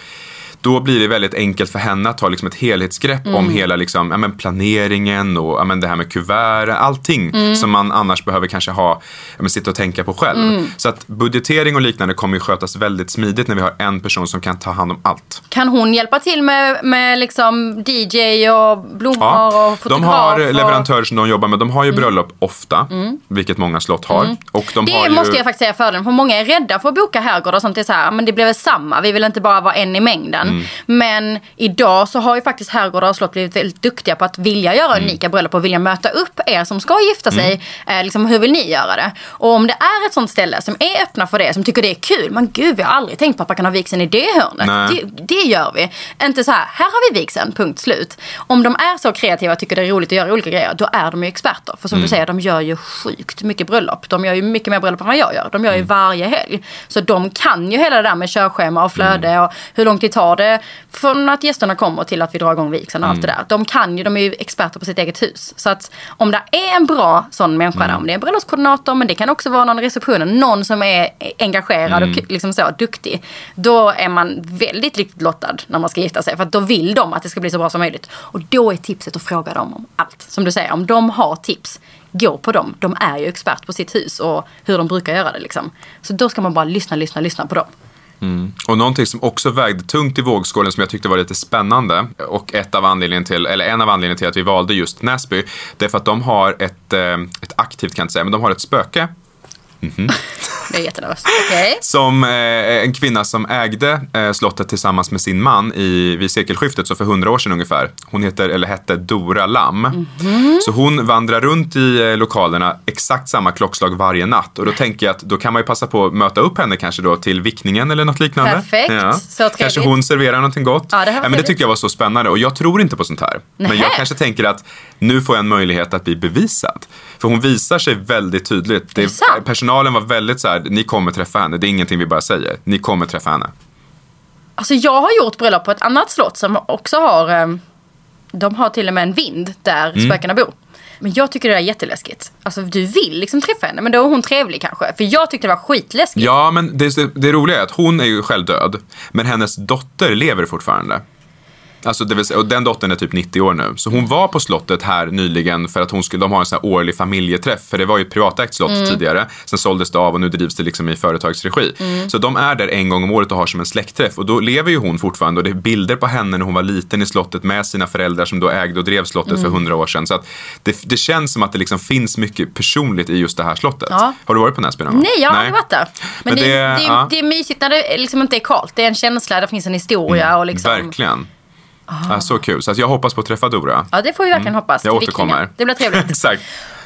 då blir det väldigt enkelt för henne att ta liksom ett helhetsgrepp mm. om hela liksom, ja, men planeringen och ja, men det här med kuvert, allting mm. som man annars behöver kanske ha, ja, men sitta och tänka på själv. Mm. Så att budgetering och liknande kommer ju skötas väldigt smidigt när vi har en person som kan ta hand om allt. Kan hon hjälpa till med, med liksom DJ och blommor ja, och fotograf? De har leverantörer som de jobbar med. De har ju mm. bröllop ofta, mm. vilket många slott har. Mm. Och de det har måste jag faktiskt säga fördelen, för många är rädda för att boka herrgård och sånt. Det är så här, men det blir väl samma, vi vill inte bara vara en i mängden. Mm. Men idag så har ju faktiskt herrgårdar och slott blivit väldigt duktiga på att vilja göra Mm. unika bröllop och vilja möta upp er som ska gifta sig. Eh, liksom, hur vill ni göra det? Och om det är ett sånt ställe som är öppna för det, som tycker det är kul. Men gud, vi har aldrig tänkt på att man kan ha vigseln i det hörnet. Det, det gör vi. Inte så här, här har vi vigseln, punkt slut. Om de är så kreativa och tycker det är roligt att göra olika grejer, då är de ju experter. För som du säger, de gör ju sjukt mycket bröllop. De gör ju mycket mer bröllop än vad jag gör. De gör ju varje helg. Så de kan ju hela det där med körschema och flöde och hur lång tid tar det från att gästerna kommer till att vi drar igång vigseln och allt det där. De kan ju, de är ju experter på sitt eget hus. Så att om det är en bra sån människa där, om det är en bröllopskoordinator, men det kan också vara någon i receptionen, någon som är engagerad och liksom så duktig. Då är man väldigt lyckligt lottad när man ska gifta sig. För att då vill de att det ska bli så bra som möjligt. Och då är tipset att fråga dem om allt. Som du säger, om de har tips, gå på dem. De är ju expert på sitt hus och hur de brukar göra det. Liksom. Så då ska man bara lyssna, lyssna, lyssna på dem. Mm. Och någonting som också vägde tungt i vågskålen som jag tyckte var lite spännande och ett av anledningen till, eller en av anledningarna till att vi valde just Näsby, det är för att de har ett, eh, ett aktivt kan jag inte säga, men de har ett spöke Jag är jättenervös. Okej. som eh, en kvinna som ägde eh, slottet tillsammans med sin man i, vid sekelskiftet, så för hundra år sedan ungefär. Hon heter, eller hette Dora Lam. Så hon vandrar runt i eh, lokalerna exakt samma klockslag varje natt. Och då tänker jag att då kan man ju passa på att möta upp henne kanske då till vickningen eller något liknande. Perfekt. Så trevligt. Kanske hon serverar någonting gott. Ja, det var men det tycker jag var så spännande och jag tror inte på sånt här. Men Nähä. jag kanske tänker att nu får jag en möjlighet att bli bevisad. För hon visar sig väldigt tydligt. det sant? Personalen var väldigt så här, ni kommer träffa henne. Det är ingenting vi bara säger. Ni kommer träffa henne. Alltså jag har gjort bröllop på ett annat slott som också har, eh, de har till och med en vind där Mm. spökena bor. Men jag tycker det är jätteläskigt. Alltså du vill liksom träffa henne men då är hon trevlig kanske. För jag tyckte det var skitläskigt. Ja, men det, det roliga är att hon är ju själv död. Men hennes dotter lever fortfarande. Alltså det vill säga, och den dottern är typ 90 år nu. Så hon var på slottet här nyligen för att hon skulle, de har en sån årlig familjeträff. För det var ju ett privatägt slott Mm. tidigare. Sen såldes det av och nu drivs det liksom i företagsregi. Mm. Så de är där en gång om året och har som en släktträff. Och då lever ju hon fortfarande och det är bilder på henne när hon var liten i slottet med sina föräldrar som då ägde och drev slottet Mm. för hundra år sedan. Så det, det känns som att det liksom finns mycket personligt i just det här slottet. Ja. Har du varit på Näsby någon gång? Nej, jag har aldrig varit där. Men, Men det, det- det, det, ja. det är mysigt när det liksom inte är kallt. Det är en känsla, det finns en historia och liksom. Verkligen. Ja, så kul. Så jag hoppas på att träffa Dora. Ja, det får vi verkligen hoppas. Jag återkommer. Det blir trevligt. Exakt.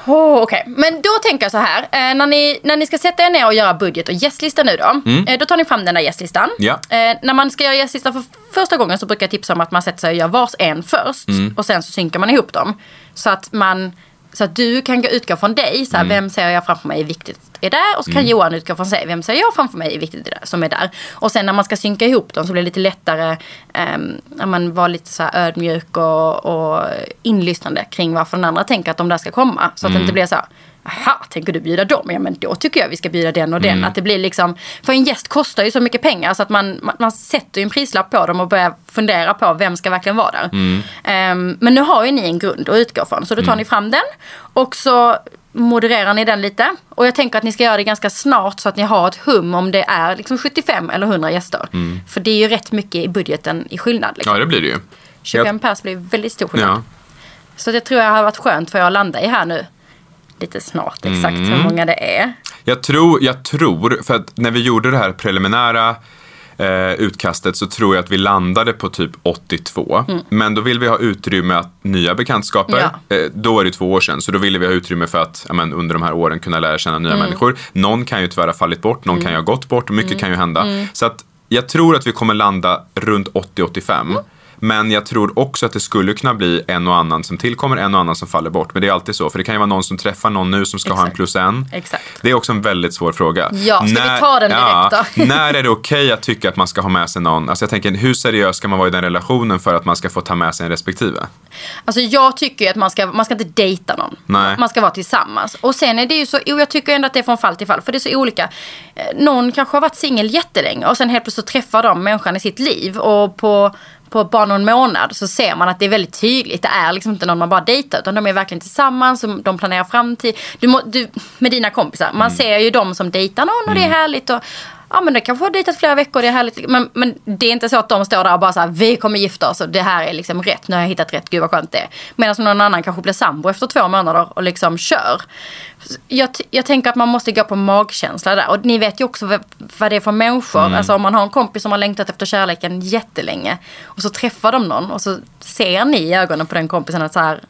Oh, Okej, men då tänker jag så här. Eh, när, ni, när ni ska sätta er ner och göra budget och gästlista nu då. Eh, då tar ni fram den där gästlistan. Mm. Ja. Eh, när man ska göra gästlista för första gången så brukar jag tipsa om att man sätter sig och gör vars en först. Mm. Och sen så synkar man ihop dem. Så att man så att du kan gå- utgå från dig, så här, Mm. vem ser jag framför mig är viktigt är där. Och så kan Johan utgå från sig, vem ser jag framför mig är viktigt är där, som är där. Och sen när man ska synka ihop dem så blir det lite lättare um, när man var lite så här ödmjuk och, och inlyssnande kring varför den andra tänker att de där ska komma. Så att det Mm. inte blir så här, Aha, tänker du bjuda dem? Ja men då tycker jag vi ska bjuda den och den. Mm. Att det blir liksom, för en gäst kostar ju så mycket pengar så att man, man, man sätter en prislapp på dem och börjar fundera på vem ska verkligen vara där. Mm. Ehm, men nu har ju ni en grund att utgå från så då tar ni fram den och så modererar ni den lite. Och jag tänker att ni ska göra det ganska snart så att ni har ett hum om det är liksom 75 eller 100 gäster. För det är ju rätt mycket i budgeten i skillnad. Liksom. Mm. Ja, det blir det ju. 25 pers blir väldigt stor skillnad. Ja. Så det tror jag har varit skönt för jag att landa i här nu. Lite snart exakt Mm. hur många det är. Jag tror, jag tror, för att när vi gjorde det här preliminära eh, utkastet så tror jag att vi landade på typ 82. Men då vill vi ha utrymme att nya bekantskaper. Mm. Ja. Eh, då är det två år sedan, så då ville vi ha utrymme för att ja, men, under de här åren kunna lära känna nya Mm. människor. Någon kan ju tyvärr ha fallit bort, någon kan ju ha gått bort och Mm. mycket kan ju hända. Så att jag tror att vi kommer landa runt 80-85. Men jag tror också att det skulle kunna bli en och annan som tillkommer, en och annan som faller bort. Men det är alltid så, för det kan ju vara någon som träffar någon nu som ska ha en Exakt. plus en. Exakt. Det är också en väldigt svår fråga. Ja, ska vi ta den direkt då? när är det okej att tycka att man ska ha med sig någon? Alltså jag tänker, hur seriös ska man vara i den relationen för att man ska få ta med sig en respektive? Alltså jag tycker ju att man ska, man ska inte dejta någon. Nej. Man ska vara tillsammans. Och sen är det ju så, jo jag tycker ändå att det är från fall till fall. För det är så olika. Eh, Någon kanske har varit singel jättelänge och sen helt plötsligt så träffar de människan i sitt liv. Och på, på bara någon månad så ser man att det är väldigt tydligt. Det är liksom inte någon man bara dejtar utan de är verkligen tillsammans. Och de planerar framtid. Du, må, du, med dina kompisar. Man ser ju dem som dejtar någon och det är härligt. Och, ja men det kanske har dejtat flera veckor, det är härligt. Men, men det är inte så att de står där och bara så här, vi kommer gifta oss och det här är liksom rätt, nu har jag hittat rätt, gud vad skönt det är. Medan någon annan kanske blir sambo efter två månader och liksom kör. Jag, jag tänker att man måste gå på magkänsla där. Och ni vet ju också vad, vad det är för människor. Mm. Alltså om man har en kompis som har längtat efter kärleken jättelänge. Och så träffar de någon och så ser ni i ögonen på den kompisen att så här,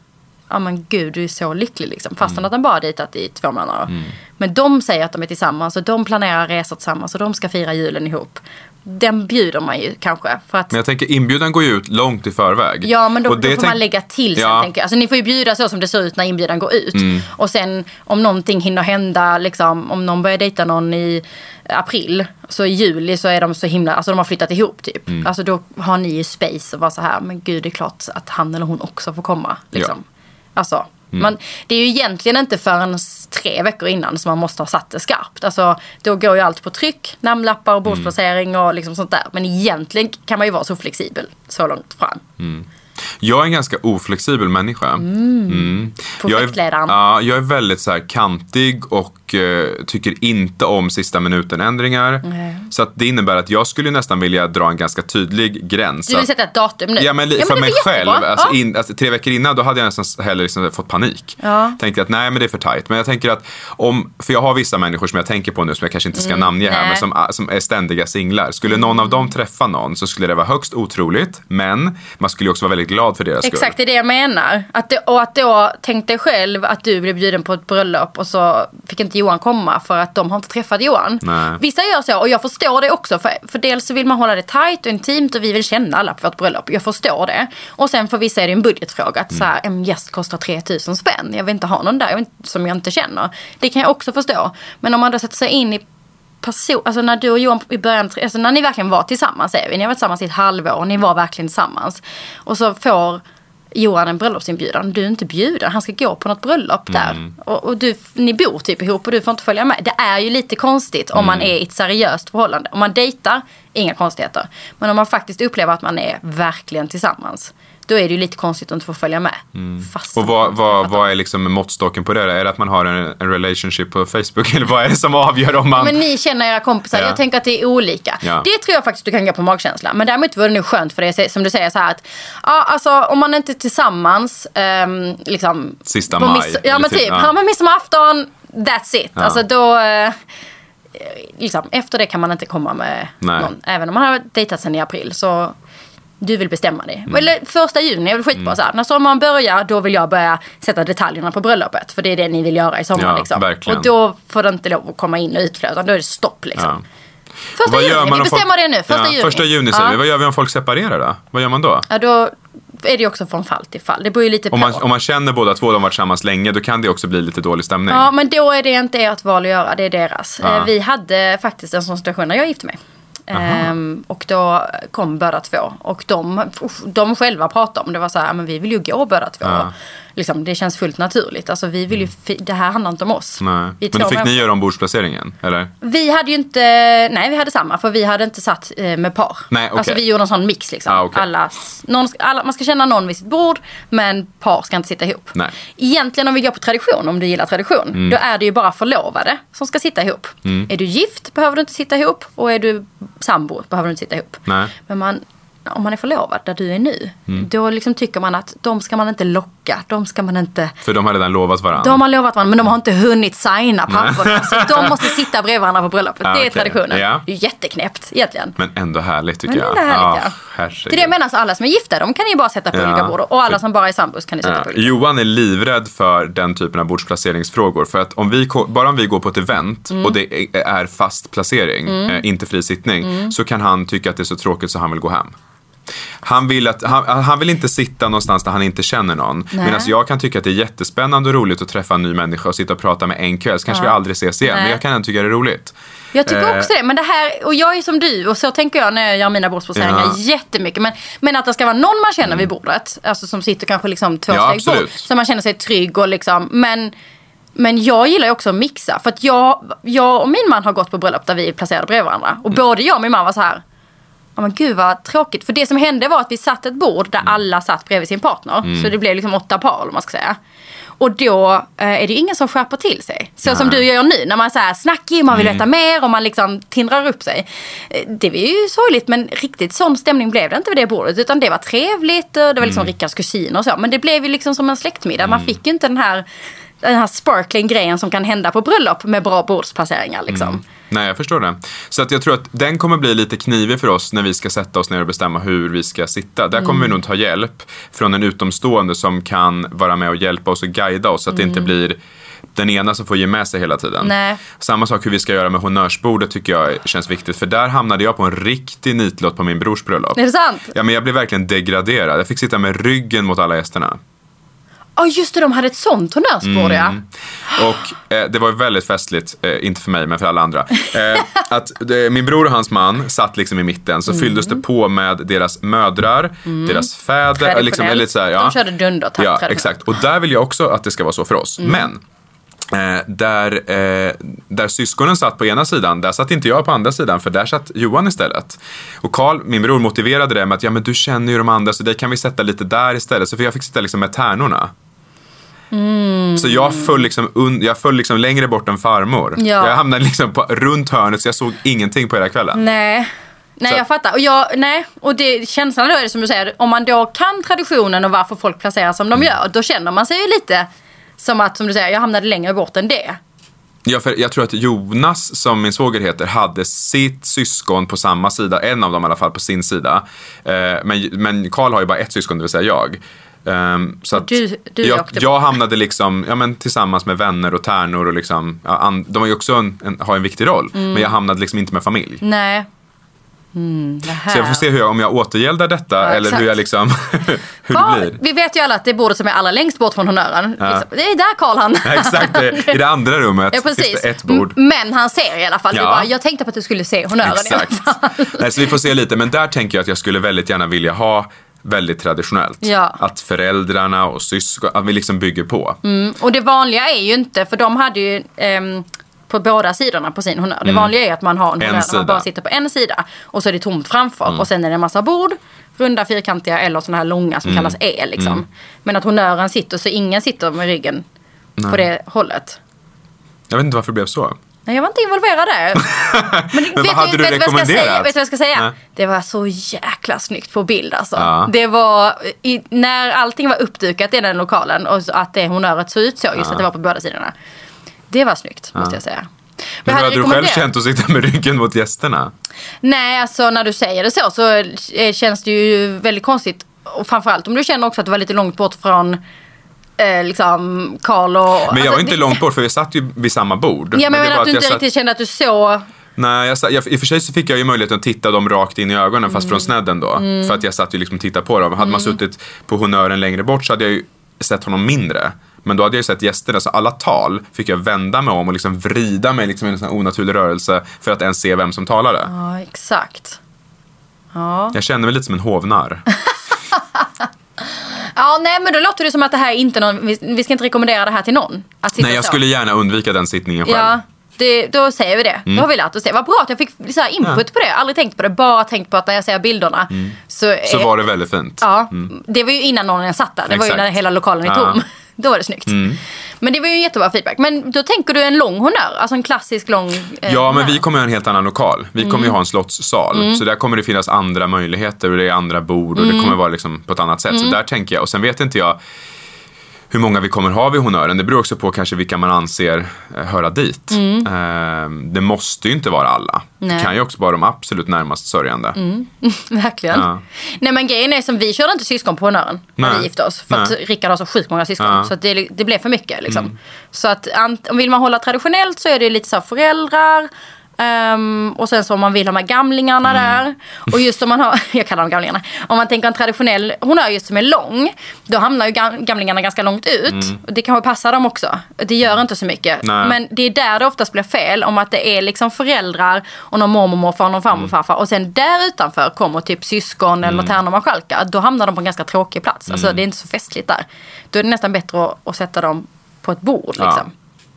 ja men gud du är så lycklig liksom. Fastän Mm. att den bara dejtat i två månader. Men de säger att de är tillsammans och de planerar resor tillsammans och de ska fira julen ihop. Den bjuder man ju kanske. För att Men jag tänker inbjudan går ju ut långt i förväg. Ja, men då, Och då det får tänk- man lägga till sen. Ja. Mm. Tänker jag. Alltså, ni får ju bjuda så som det ser ut när inbjudan går ut. Och sen om någonting hinner hända, liksom, om någon börjar dejta någon i april, så i juli så är de så himla, alltså de har flyttat ihop typ. Mm. Alltså då har ni ju space och vara så här, men gud det är klart att han eller hon också får komma. Liksom. Alltså, Mm. man, det är ju egentligen inte förrän tre veckor innan som man måste ha satt det skarpt. Alltså, då går ju allt på tryck, namnlappar och bordsplacering och liksom sånt där. Men egentligen kan man ju vara så flexibel så långt fram. Jag är en ganska oflexibel människa. Mm. Jag är, ja, jag är väldigt så här kantig och eh, tycker inte om sista minuten-ändringar. Så att det innebär att jag skulle nästan vilja dra en ganska tydlig gräns. Du vill sätta ett datum nu? Ja men, Ja, för det mig själv, alltså, Ja. in, alltså, tre veckor innan då hade jag nästan heller liksom fått panik. Ja. Tänkte att nej men det är för tajt. Men jag tänker att om, för jag har vissa människor som jag tänker på nu som jag kanske inte ska namnge här Mm, nej. men som, som är ständiga singlar. Skulle någon av dem träffa någon så skulle det vara högst otroligt men man skulle också vara väldigt glad för deras skull. Exakt, det är det jag menar. Att det, och att då tänk dig själv att du blev bjuden på ett bröllop och så fick inte Johan komma för att de har inte träffat Johan. Nej. Vissa gör så och jag förstår det också. För, för dels så vill man hålla det tight och intimt och vi vill känna alla på vårt bröllop. Jag förstår det. Och sen för vissa är det en budgetfråga. Att så här, en gäst kostar 3000 spänn. Jag vill inte ha någon där jag vill inte- som jag inte känner. Det kan jag också förstå. Men om man då sätter sig in i person, alltså när du och Johan i början, alltså när ni verkligen var tillsammans säger vi, ni har varit tillsammans i ett halvår och ni var verkligen tillsammans. Och så får Johan en bröllopsinbjudan, du är inte bjuden, han ska gå på något bröllop där. Och, och du, ni bor typ ihop och du får inte följa med. Det är ju lite konstigt om man är i ett seriöst förhållande. Om man dejtar, inga konstigheter. Men om man faktiskt upplever att man är verkligen tillsammans. Då är det ju lite konstigt att inte få följa med. Fast Och vad, vad, vad är liksom måttstocken på det? Är det att man har en, en relationship på Facebook eller vad är det som avgör om man... Men ni känner era kompisar, Ja. jag tänker att det är olika. Ja. Det tror jag faktiskt du kan gå på magkänsla. Men däremot vore det nog skönt för dig, som du säger så här att, ja alltså om man inte är tillsammans, ehm, liksom. Sista maj, miss- Ja men typ, typ, ja. ja men midsommarafton, that's it. Ja. Alltså då, eh, liksom, efter det kan man inte komma med Nej. någon. Även om man har dejtat sen i april så du vill bestämma dig. Mm. Eller första juni är väl skitbra så här. När sommaren börjar då vill jag börja sätta detaljerna på bröllopet. För det är det ni vill göra i sommar Ja, liksom. Och då får det inte lov att komma in och utflöda. Då är det stopp liksom. Ja. Första Vad juni, vi om bestämmer folk... det nu. Första ja, juni. Första juni säger vi. Vad gör vi om folk separerar då? Vad gör man då? Ja, då är det också från fall till fall. Det beror ju lite Om på. man, om man känner båda två, de har varit tillsammans länge, då kan det också bli lite dålig stämning. Ja, men då är det inte ert val att göra, det är deras. Eh, Vi hade faktiskt en sån situation när jag gifte mig. Ehm, och då kom båda två. Och de, de själva pratade om det var så här, men vi vill ju gå båda två. Ja. Liksom, det känns fullt naturligt. Alltså, vi vill ju, fi- det här handlar inte om oss. Nej. Vi Men då fick ni göra ombordsplaceringen, eller? Vi hade ju inte, nej vi hade samma för vi hade inte satt eh, med par. Nej, okej. Alltså vi gjorde en sån mix liksom. Ah, okej. alla, någon, alla, man ska känna någon vid sitt bord men par ska inte sitta ihop. Nej. Mm. Egentligen om vi går på tradition, om du gillar tradition, då är det ju bara förlovade som ska sitta ihop. Är du gift behöver du inte sitta ihop och är du sambo behöver du inte sitta ihop. Nej. Men man, om man är förlovad där du är nu, Mm. då liksom tycker man att de ska man inte locka, de ska man inte För de har redan lovat varandra. de har lovat varandra men de har inte hunnit signa papperna. Så de måste sitta bredvid varandra på bröllopet. Ah, det är okej. traditionen. Ja. Det är jätteknäppt egentligen. Men ändå härligt tycker Men jag. är härligt, ja. herregud. Det är det jag menar, så alla som är gifta de kan ju bara sätta på Ja. olika bord. Och alla som bara är sambos kan ni sätta Ja. på olika. Johan är livrädd för den typen av bordsplaceringsfrågor. För att om vi, bara om vi går på ett event Mm. och det är- fast placering, eh, inte fri sittning, Mm. så kan han tycka att det är så tråkigt så han vill gå hem. Han vill, att, han, han vill inte sitta någonstans där han inte känner någon. Medan jag kan tycka att det är jättespännande och roligt att träffa en ny människa och sitta och prata med en kväll. Så kanske Ja. vi aldrig ses igen. Nej. Men jag kan ändå tycka det är roligt. Jag tycker Eh. också det. Men det här, och jag är som du och så tänker jag när jag gör mina bordsplaceringar Ja. jättemycket. Men, men att det ska vara någon man känner vid bordet. Alltså som sitter kanske liksom två Ja, steg bort. Så man känner sig trygg och liksom. Men, men jag gillar ju också att mixa. För att jag, jag och min man har gått på bröllop där vi är placerade bredvid varandra. Mm. Och både jag och min man var så här. Ja men gud vad tråkigt. För det som hände var att vi satt ett bord där Mm. alla satt bredvid sin partner. Så det blev liksom åtta par om man ska säga. Och då eh, är det ju ingen som skärper till sig. Så Nej. som du gör nu när man är så här snackig, man vill veta mer och man liksom tindrar upp sig. Eh, Det var ju sorgligt men riktigt sån stämning blev det inte vid det bordet. Utan det var trevligt och det var liksom Rickards kusiner och så. Men det blev ju liksom som en släktmiddag. Man fick ju inte den här, den här sparkling grejen som kan hända på bröllop med bra bordsplaceringar liksom. Nej, jag förstår det. Så att jag tror att den kommer bli lite knivig för oss när vi ska sätta oss ner och bestämma hur vi ska sitta. Där kommer vi nog ta hjälp från en utomstående som kan vara med och hjälpa oss och guida oss så att det inte blir den ena som får ge med sig hela tiden. Nej. Samma sak hur vi ska göra med honnörsbordet tycker jag känns viktigt. För där hamnade jag på en riktig nitlott på min brors bröllop. Är det sant? Ja, men jag blev verkligen degraderad. Jag fick sitta med ryggen mot alla gästerna. Ja just det, de hade ett sånt honnörsbord ja. Och eh, det var ju väldigt festligt, eh, inte för mig men för alla andra. Eh, att eh, min bror och hans man satt liksom i mitten så fylldes det på med deras mödrar, deras fäder. Liksom, eller så här, ja. De körde dundertakt Ja, exakt. Och där vill jag också att det ska vara så för oss. Men Eh, där, eh, där syskonen satt på ena sidan, där satt inte jag på andra sidan för där satt Johan istället. Och Karl, min bror, motiverade det med att ja, men du känner ju de andra så det kan vi sätta lite där istället. Så för jag fick sitta liksom med tärnorna. Mm. Så jag föll, liksom jag föll liksom längre bort än farmor. Ja. Jag hamnade liksom på, runt hörnet så jag såg ingenting på hela kvällen. Nej. Nej Så- jag fattar. Och, jag, nej, och det, känslan då är det som du säger, om man då kan traditionen och varför folk placerar som Mm. de gör, då känner man sig ju lite som att, som du säger, jag hamnade längre bort än det. Ja, för jag tror att Jonas, som min svåger heter, hade sitt syskon på samma sida, en av dem i alla fall på sin sida. Eh, men, men Karl har ju bara ett syskon, det vill säga jag. Ehm, så du- du jag, jag hamnade liksom, ja, men tillsammans med vänner och tärnor och liksom, ja, an, de har ju också en, en, har en viktig roll, Mm. men jag hamnade liksom inte med familj. Nej. Mm. Så jag får se hur jag, om jag återgäldar detta eller exakt. hur jag liksom, hur Ja, det blir. vi vet ju alla att det är bordet som är allra längst bort från honnören. Ja. Liksom, Det är där Karl han. Ja, Exakt, i det andra rummet Ja, precis. ett bord. Men han ser i alla fall. Ja. Bara, jag tänkte på att du skulle se honnören i alla Exakt. fall. Nej, så vi får se lite, men där tänker jag att jag skulle väldigt gärna vilja ha väldigt traditionellt. Ja. Att föräldrarna och syskon, att vi liksom bygger på. Mm, och det vanliga är ju inte, för de hade ju ehm, på båda sidorna på sin honnör. Det vanliga är att man har en Mm. En honnör där. Mm. man bara sitter på en sida och så är det tomt framför och sen är det en massa bord, runda, fyrkantiga eller sådana här långa som Mm. kallas E liksom. Men att honnören sitter så ingen sitter med ryggen på det hållet. Jag vet inte varför det blev så. Nej, jag var inte involverad där. Men, vad hade du vad jag ska säga? rekommenderat? Vet du vad jag ska säga? Nej. Det var så jäkla snyggt på bild alltså. Ja. Det var, i, när allting var uppdukat i den lokalen och att det honnöret såg ut så, just att det var på båda sidorna. Det var snyggt, måste jag säga. Men jag hur hade du själv känt att sitta med ryggen mot gästerna? Nej, alltså när du säger det så så eh, känns det ju väldigt konstigt. Och framförallt om du känner också att du var lite långt bort från eh, liksom Karl och... Men jag alltså, var inte det- långt bort för vi satt ju vid samma bord. Ja, men jag det menar att du inte jag riktigt kände att du såg... Nej, jag, satt- jag, i och för sig så fick jag ju möjligheten att titta dem rakt in i ögonen fast Mm. från snedden då. För att jag satt ju liksom och tittade på dem. Hade man suttit på honnören längre bort så hade jag ju sett honom mindre. Men då hade jag ju sett gästerna, så alla tal fick jag vända mig om och liksom vrida mig liksom i en sån onaturlig rörelse för att ens se vem som talade. Ja, exakt. Ja. Jag kände mig lite som en hovnarr. ja, nej men då låter det som att det här är inte någon... Vi, ska inte rekommendera det här till någon. Att sitta Nej, jag så. skulle gärna undvika den sittningen själv. Ja, det, då säger vi det. Mm. Då har vi lärt oss det. Vad bra att jag fick så input på det. Aldrig tänkt på det. Bara tänkt på att när jag ser bilderna så, Mm. Så är- var det väldigt fint. Ja, det var ju innan någon ens satt där. Det var ju Exakt. när hela lokalen är Ja. Då var det snyggt. Men det var ju jättebra feedback. Men då tänker du en lång honnör? Alltså en klassisk lång eh, Ja, men vi kommer ha en helt annan lokal. Vi kommer Mm. ju ha en slottssal. Så där kommer det finnas andra möjligheter och det är andra bord och det Mm. kommer vara liksom på ett annat sätt. Så där tänker jag. Och sen vet inte jag hur många vi kommer ha vid honnören. Det beror också på kanske vilka man anser eh, höra dit. Eh, det måste ju inte vara alla. Det Mm. Nej. kan ju också vara de absolut närmast sörjande. Verkligen. Ja. Nej men grejen är som vi körde inte syskon på honnören när Nej. vi gifte oss. För att Nej. Rickard har så sjukt många syskon. Ja. Mm. Så att det, det blev för mycket liksom. Så att om vill man hålla traditionellt så är det lite så här föräldrar. Ehm, och sen så om man vill ha med gamlingarna Mm. där. Och just om man har, jag kallar dem gamlingarna. Om man tänker en traditionell honnör just som är lång. Då hamnar ju gam- gamlingarna ganska långt ut. Och det kanske passar dem också. Det gör inte så mycket. Mm. Nej. Men det är där det oftast blir fel. Om att det är liksom föräldrar och någon mormor, morfar och någon farmor, farfar. Och sen där utanför kommer typ syskon eller tärnor och marskalkar. Då hamnar de på en ganska tråkig plats. Alltså det är inte så festligt där. Då är det nästan bättre att, att sätta dem på ett bord Ja.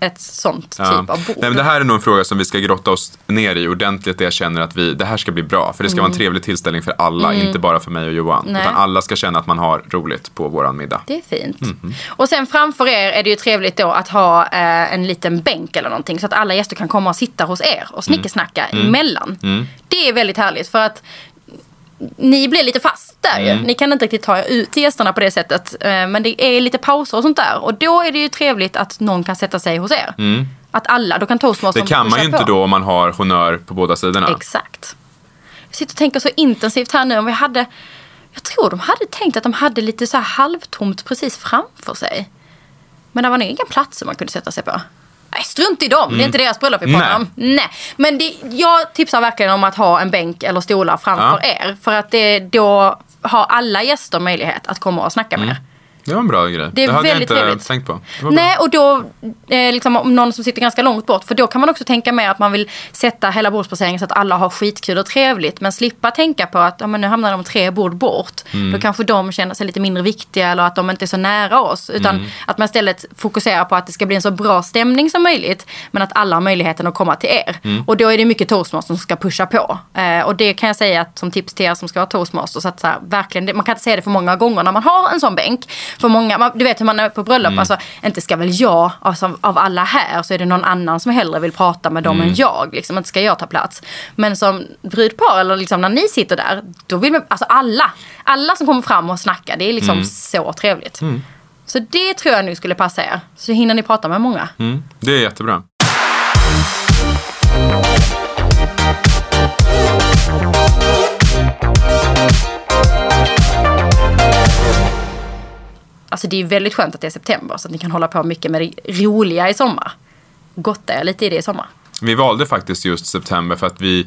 Ett sånt Ja. typ av bord. Nej, men det här är nog en fråga som vi ska grotta oss ner i ordentligt där jag känner att vi, det här ska bli bra. För det ska vara en trevlig tillställning för alla, inte bara för mig och Johan. Mm. Nej. Utan alla ska känna att man har roligt på våran middag. Det är fint. Mhm. Och sen framför er är det ju trevligt då att ha eh, en liten bänk eller någonting så att alla gäster kan komma och sitta hos er och snickersnacka Mm. emellan. Det är väldigt härligt för att ni blir lite fast där ju. Mm. Ni kan inte riktigt ta er ut till gästerna på det sättet. Eh, men det är lite pauser och sånt där. Och då är det ju trevligt att någon kan sätta sig hos er. Att alla, då kan toastmastern Mm. Det kan man ju inte på. då om man har honör på båda sidorna. Exakt. Jag sitter och tänker så intensivt här nu om vi hade... Jag tror de hade tänkt att de hade lite så här halvtomt precis framför sig. Men det var nog inga platser man kunde sätta sig på. Nej, strunt i dem. Det är inte deras bröllop vi pratar Nej. om. Nej. Men det, jag tipsar verkligen om att ha en bänk eller stolar framför Ja. er. För att det, då har alla gäster möjlighet att komma och snacka med er. Det var en bra grej. Det är hade jag inte trevligt. tänkt på. Det. Nej, och då eh, liksom, om någon som sitter ganska långt bort. För då kan man också tänka mer att man vill sätta hela bordsplaceringen så att alla har skitkul och trevligt. Men slippa tänka på att ja, men nu hamnar de tre bord bort. Mm. Då kanske de känner sig lite mindre viktiga eller att de inte är så nära oss. Utan Mm. att man istället fokuserar på att det ska bli en så bra stämning som möjligt. Men att alla har möjligheten att komma till er. Mm. Och då är det mycket toastmasters som ska pusha på. Eh, och det kan jag säga att, som tips till er som ska vara toastmasters. Att så här, verkligen, det- man kan inte säga det för många gånger när man har en sån bänk. För många, du vet hur man är på bröllop. Mm. Alltså, inte ska väl jag, alltså, av alla här så är det någon annan som hellre vill prata med dem Mm. än jag. Liksom, inte ska jag ta plats. Men som brudpar eller liksom när ni sitter där. Då vill man, alltså alla, alla som kommer fram och snackar. Det är liksom Mm. så trevligt. Så det tror jag nu skulle passa er. Så hinner ni prata med många. Mm, det är jättebra. Alltså det är väldigt skönt att det är september så att ni kan hålla på mycket med det roliga i sommar. Gotta er lite i det i sommar. Vi valde faktiskt just september för att vi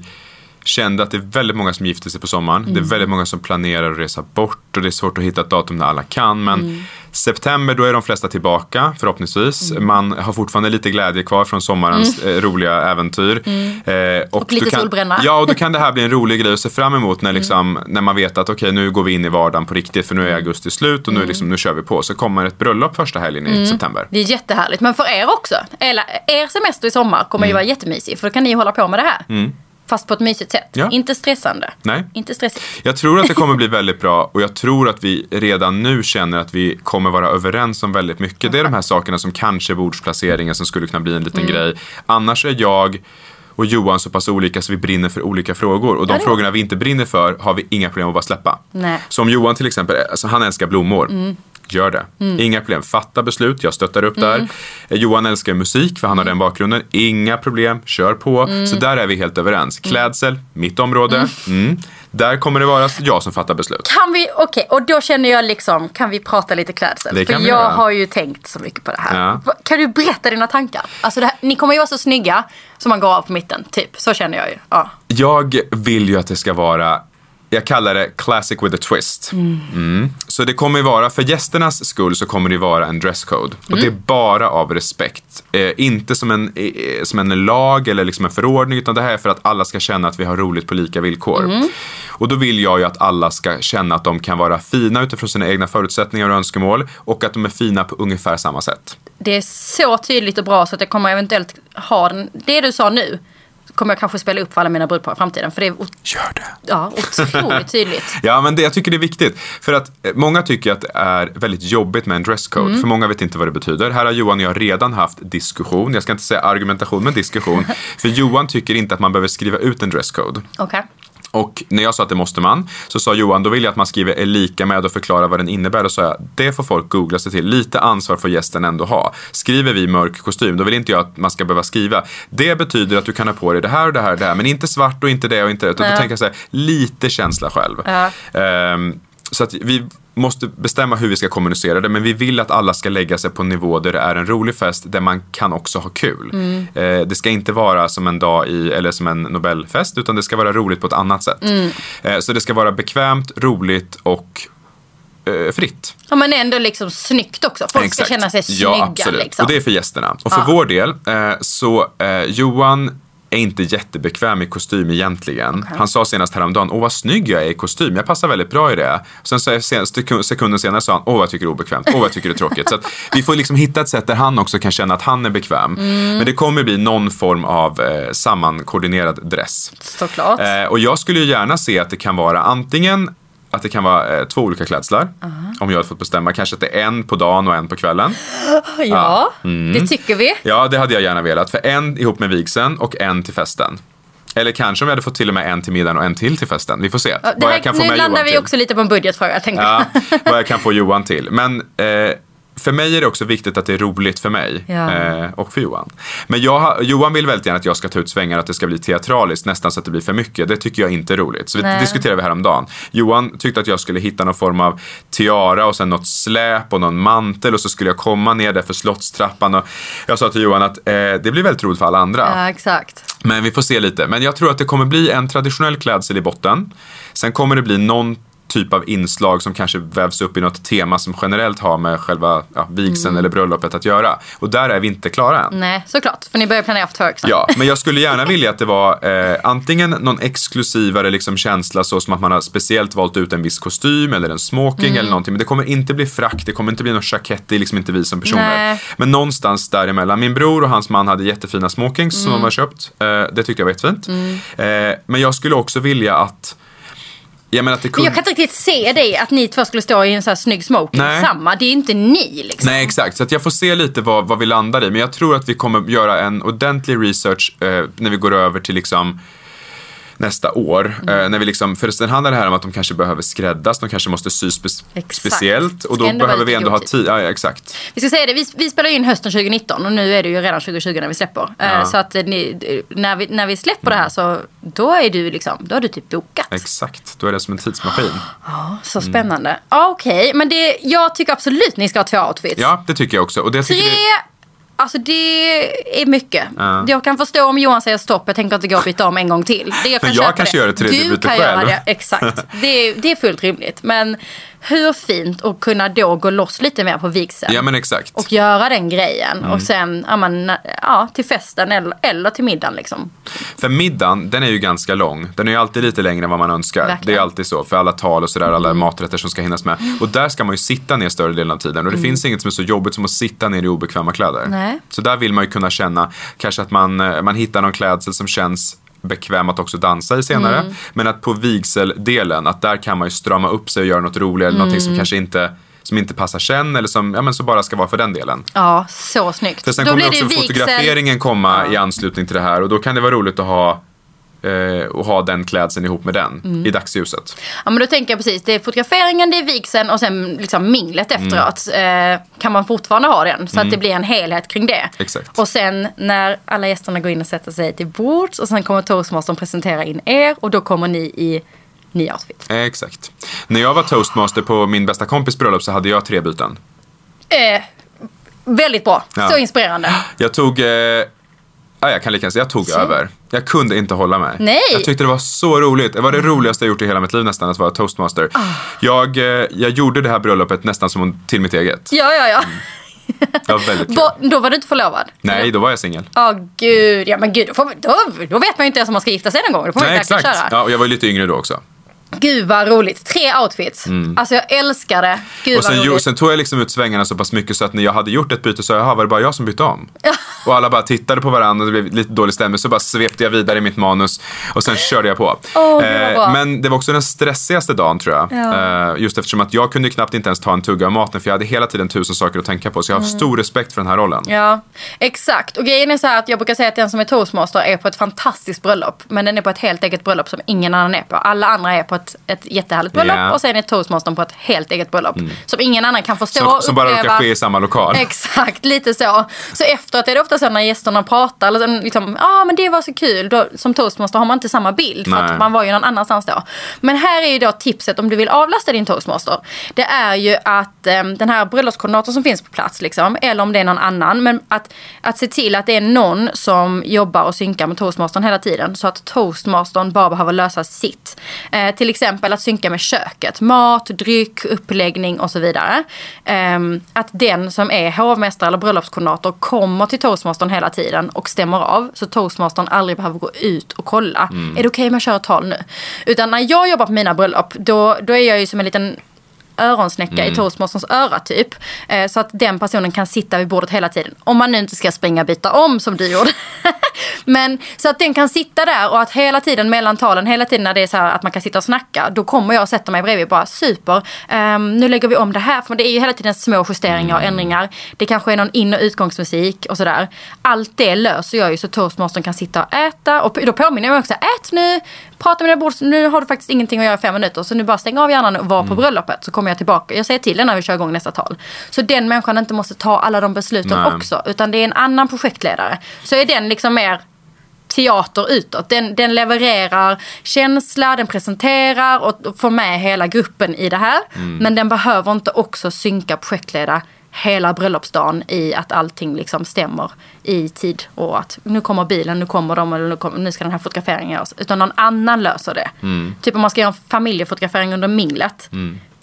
kände att det är väldigt många som gifter sig på sommaren. Det är Mm. väldigt många som planerar att resa bort och det är svårt att hitta ett datum när alla kan. Men Mm. september, då är de flesta tillbaka förhoppningsvis. Mm. Man har fortfarande lite glädje kvar från sommarens eh, roliga äventyr. Eh, Mm. Och lite kan, solbränna. Ja, och då kan det här bli en rolig grej att se fram emot Mm. när, liksom, när man vet att okej, nu går vi in i vardagen på riktigt för nu är augusti slut och Mm. nu, liksom, nu kör vi på. Så kommer ett bröllop första helgen i september. Det är jättehärligt. Men för er också. Er semester i sommar kommer Mm. ju vara jättemysig. För då kan ni hålla på med det här. Fast på ett mysigt sätt. Ja. Inte stressande. Nej. Inte stressigt. Jag tror att det kommer bli väldigt bra och jag tror att vi redan nu känner att vi kommer vara överens om väldigt mycket. Det är de här sakerna som kanske bordsplaceringen som skulle kunna bli en liten grej. Annars är jag och Johan så pass olika så vi brinner för olika frågor. Och de Ja, frågorna vi inte brinner för har vi inga problem att bara släppa. Nej. Som Johan till exempel, alltså han älskar blommor. Gör det. Inga problem. Fatta beslut, jag stöttar upp där. Eh, Johan älskar musik för han har den bakgrunden. Inga problem, kör på. Så där är vi helt överens. Klädsel, mitt område. Mm. Där kommer det vara jag som fattar beslut. Kan vi, okej, och då känner jag liksom, kan vi prata lite klädsel? Det För kan vi jag göra. har ju tänkt så mycket på det här. Ja. Kan du berätta dina tankar? Alltså här, ni kommer ju vara så snygga som man går av på mitten, typ. Så känner jag ju. Ja. Jag vill ju att det ska vara jag kallar det classic with a twist. Mm. Så det kommer ju vara, för gästernas skull så kommer det vara en dresscode. Och det är bara av respekt. Eh, inte som en, eh, som en lag eller liksom en förordning utan det här är för att alla ska känna att vi har roligt på lika villkor. Och då vill jag ju att alla ska känna att de kan vara fina utifrån sina egna förutsättningar och önskemål och att de är fina på ungefär samma sätt. Det är så tydligt och bra så att jag kommer eventuellt ha den, det du sa nu. Kommer jag kanske spela upp för alla mina brudpar i framtiden. För det är Gör det! ja, otroligt tydligt. Ja, men det, jag tycker det är viktigt. För att eh, många tycker att det är väldigt jobbigt med en dresscode. Mm. För många vet inte vad det betyder. Här har Johan och jag redan haft diskussion. Jag ska inte säga argumentation, men diskussion. för Johan tycker inte att man behöver skriva ut en dresscode. Okej. Och när jag sa att det måste man, så sa Johan, då vill jag att man skriver är lika med och förklarar vad den innebär. Då sa jag, det får folk googla sig till. Lite ansvar får gästen ändå ha. Skriver vi mörk kostym, då vill inte jag att man ska behöva skriva. Det betyder att du kan ha på dig det här och det här och det här, men inte svart och inte det och inte det. Utan då Ja. tänker jag så här, lite känsla själv. Ja. Ehm, så att vi måste bestämma hur vi ska kommunicera det, men vi vill att alla ska lägga sig på en nivå där det är en rolig fest där man kan också ha kul. Mm. Eh, det ska inte vara som en dag i, eller som en Nobelfest, utan det ska vara roligt på ett annat sätt. Mm. Eh, så det ska vara bekvämt, roligt och eh, fritt. Ja, men ändå liksom snyggt också. Folk Exakt. ska känna sig snygga. Ja, absolut. Liksom. Och det är för gästerna. Och för Ja. vår del, eh, så eh, Johan är inte jättebekväm i kostym egentligen. Han sa senast häromdagen, åh vad snygg jag är i kostym, jag passar väldigt bra i det. Sen så sen, sekunden senare sa han, åh vad jag tycker det är obekvämt, åh vad jag tycker det är tråkigt. Så vi får liksom hitta ett sätt där han också kan känna att han är bekväm. Men det kommer bli någon form av eh, sammankoordinerad dress. Såklart. Eh, och jag skulle ju gärna se att det kan vara antingen att det kan vara eh, två olika klädslar. Om jag hade fått bestämma. Kanske att det är en på dagen och en på kvällen. ja, det tycker vi. Ja, det hade jag gärna velat. För en ihop med vigseln och en till festen. Eller kanske om jag hade fått till och med en till middagen och en till till festen. Vi får se. Ja, vad Det jag här, kan få nu med landar Johan vi till. också lite på en budgetfråga Ja, vad jag kan få Johan till. Men eh, för mig är det också viktigt att det är roligt för mig Ja. eh, och för Johan. Men jag, Johan vill väldigt gärna att jag ska ta ut svängar, att det ska bli teatraliskt, nästan så att det blir för mycket. Det tycker jag inte är roligt. Så vi Nej. diskuterade vi häromdagen. Johan tyckte att jag skulle hitta någon form av tiara och sen något släp och någon mantel och så skulle jag komma ner där för slottstrappan. Och jag sa till Johan att eh, det blir väldigt roligt för alla andra. Ja, exakt. Men vi får se lite. Men jag tror att det kommer bli en traditionell klädsel i botten. Sen kommer det bli någon typ av inslag som kanske vävs upp i något tema som generellt har med själva ja, vigseln Mm. eller bröllopet att göra. Och där är vi inte klara än. Nej, såklart. För ni börjar planera två veckor sedan. Ja, men jag skulle gärna vilja att det var eh, antingen någon exklusivare liksom känsla så som att man har speciellt valt ut en viss kostym eller en smoking Mm. eller någonting. Men det kommer inte bli frack, det kommer inte bli någon jackett, det är liksom inte vi som personer. Nej. Men någonstans däremellan. Min bror och hans man hade jättefina smokings Mm. som de har köpt. Eh, det tyckte jag var jättefint. Eh, men jag skulle också vilja att jag menar att det Men kunde... jag kan inte riktigt se dig att ni två skulle stå i en sån här snygg smoking Nej. samma. Det är inte ni liksom. Nej, exakt. Så att jag får se lite vad, vad vi landar i. Men jag tror att vi kommer göra en ordentlig research eh, när vi går över till liksom nästa år. Mm. Eh, när vi liksom, för sen handlar det här om att de kanske behöver skräddas, de kanske måste sy spe- Exakt. speciellt. Och då ändå behöver vi ändå ha tid. Ja, ja, exakt. Vi ska säga det, vi, vi spelar in hösten 2019 och nu är det ju redan 2020 när vi släpper. Eh, Ja. Så att eh, ni, när, vi, när vi släpper det här så då är du liksom, då har du typ bokat. Exakt. Då är det som en tidsmaskin. Så spännande. Ja, Okej, men det, jag tycker absolut ni ska ha två outfits. Ja, det tycker jag också. Och det Tre. Alltså det är mycket. Ja. Jag kan förstå om Johan säger stopp, jag tänker inte gå och byta om en gång till. Det jag kan jag köpa kanske det. gör ett tredje Du byte kan själv. göra det, exakt. Det är, det är fullt rimligt. Men hur fint att kunna då gå loss lite mer på vigseln. Ja, men exakt. Och göra den grejen. Mm. Och sen ja, men, ja, till festen eller, eller till middagen. Liksom. För middagen, den är ju ganska lång. Den är ju alltid lite längre än vad man önskar. Verkligen. Mm. Det är alltid så, för alla tal och sådär, alla maträtter som ska hinnas med. Och där ska man ju sitta ner större delen av tiden. Och det finns inget som är så jobbigt som att sitta ner i obekväma kläder. Nej. Så där vill man ju kunna känna, kanske att man, eh, man hittar någon klädsel som känns bekväm att också dansa i senare. Mm. Men att på vigseldelen, att där kan man ju strama upp sig och göra något roligt eller någonting Mm. som kanske inte som inte passar sen eller som ja, men som bara ska vara för den delen. Ja, så snyggt. För sen Då kommer blir också fotograferingen komma i anslutning till det här och då kan det vara roligt att ha, eh, att ha den klädseln ihop med den Mm. i dagsljuset. Ja men då tänker jag precis, det är fotograferingen, det är vigseln och sen liksom minglet Mm. efteråt. Eh, kan man fortfarande ha den så att det blir en helhet kring det. Exakt. Och sen när alla gästerna går in och sätter sig till bords och sen kommer toastmastern presentera in er och då kommer ni i ny outfit. Exakt. När jag var toastmaster på min bästa kompis bröllop så hade jag tre byten. Eh, väldigt bra, Ja. så inspirerande. Jag tog, eh, ja, jag kan lika jag tog Så. över. Jag kunde inte hålla mig. Nej. Jag tyckte det var så roligt. Det var det roligaste jag gjort i hela mitt liv nästan, att vara toastmaster. Ah. Jag, eh, jag gjorde det här bröllopet nästan som till mitt eget. Ja, ja, ja. Väldigt kul. Bo- då var du inte förlovad? Nej, då var jag singel. Ja, gud. Ja, men gud, då, får, då, då vet man ju inte ens om man ska gifta sig någon gång. Då får man Nej, exakt. köra. Ja, och jag var ju lite yngre då också. Gud vad roligt. Tre outfits. Alltså jag älskar det. Gud Mm. Och sen, vad roligt. sen tog jag liksom ut svängarna så pass mycket så att när jag hade gjort ett byte så jaha, var det bara jag som bytte om? Och alla bara tittade på varandra och det blev lite dålig stämning. Så bara svepte jag vidare i mitt manus och sen körde jag på. Eh, vad bra. men det var också den stressigaste dagen tror jag. Ja. Eh, just eftersom att jag kunde knappt inte ens ta en tugga av maten för jag hade hela tiden tusen saker att tänka på. Så jag har stor respekt för den här rollen. Mm. Ja, exakt. Och grejen är så här att jag brukar säga att den som är toastmaster är på ett fantastiskt bröllop. Men den är på ett helt eget bröllop som ingen annan är på. Alla andra är på ett, ett jättehärligt bröllop Ja. och sen är toastmastern på ett helt eget bröllop. Som ingen annan kan förstå Som, som bara råkar ske i samma lokal. Exakt, lite så. Så efteråt är det ofta så när gästerna pratar, eller liksom, ja ah, men det var så kul. Då, som toastmaster har man inte samma bild för Nej. att man var ju någon annanstans då. Men här är ju då tipset om du vill avlasta din toastmaster. Det är ju att eh, den här bröllopskoordinatorn som finns på plats, liksom, eller om det är någon annan, men att, att se till att det är någon som jobbar och synkar med toastmastern hela tiden. Så att toastmastern bara behöver lösa sitt. Eh, till till exempel att synka med köket. Mat, dryck, uppläggning och så vidare. Ehm, att den som är hovmästare eller bröllopskoordinator kommer till toastmastern hela tiden och stämmer av. Så toastmastern aldrig behöver gå ut och kolla. Är det okej okay om jag kör ett tal nu? Utan när jag jobbar på mina bröllop då, då är jag ju som en liten öronsnäcka i toastmasterns öra typ. Eh, så att den personen kan sitta vid bordet hela tiden. Om man nu inte ska springa och byta om som du gjorde. Men så att den kan sitta där och att hela tiden mellan talen, hela tiden när det är så här att man kan sitta och snacka. Då kommer jag och sätter mig bredvid och bara super. Um, nu lägger vi om det här. För det är ju hela tiden små justeringar och ändringar. Det kanske är någon in och utgångsmusik och sådär. Allt det löser jag ju så toastmastern kan sitta och äta. Och då påminner jag mig också, ät nu, prata med dina bord. Nu har du faktiskt ingenting att göra i fem minuter. Så nu bara stäng av hjärnan och var på bröllopet. Så kommer jag tillbaka. Jag säger till när vi kör igång nästa tal. Så den människan inte måste ta alla de besluten Nej. också. Utan det är en annan projektledare. Så är den liksom mer teater utåt. Den, den levererar känsla, den presenterar och får med hela gruppen i det här. Men den behöver inte också synka projektleda hela bröllopsdagen i att allting liksom stämmer i tid och att nu kommer bilen, nu kommer de eller nu, kommer, nu ska den här fotograferingen göras. Utan någon annan löser det. Typ om man ska göra en familjefotografering under minglet.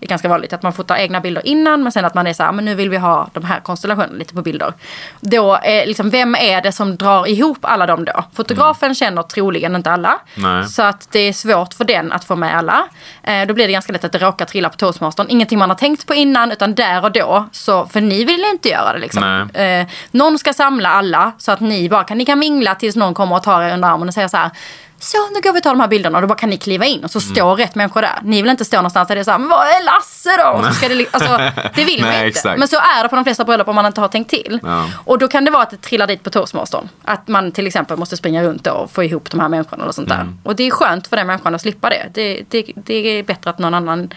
Det är ganska vanligt att man fotar egna bilder innan men sen att man är så här, men nu vill vi ha de här konstellationerna lite på bilder. Då är liksom, vem är det som drar ihop alla dem då? Fotografen känner troligen inte alla. Nej. Så att det är svårt för den att få med alla. Eh, då blir det ganska lätt att det råkar trilla på toastmastern. Ingenting man har tänkt på innan utan där och då. Så, för ni vill inte göra det liksom. Eh, någon ska samla alla så att ni bara kan, ni kan mingla tills någon kommer och tar er under armen och säger så här så nu går vi och tar de här bilderna och då bara kan ni kliva in och så Mm. står rätt människor där. Ni vill inte stå någonstans där det är såhär, men vad är Lasse då? Och Så ska det, alltså, det vill man inte. exakt. Men så är det på de flesta bröllop om man inte har tänkt till. Ja. Och då kan det vara att det trillar dit på toastmastern. Att man till exempel måste springa runt och få ihop de här människorna eller sånt där. Mm. Och det är skönt för den människan att slippa det. Det, det. det är bättre att någon annan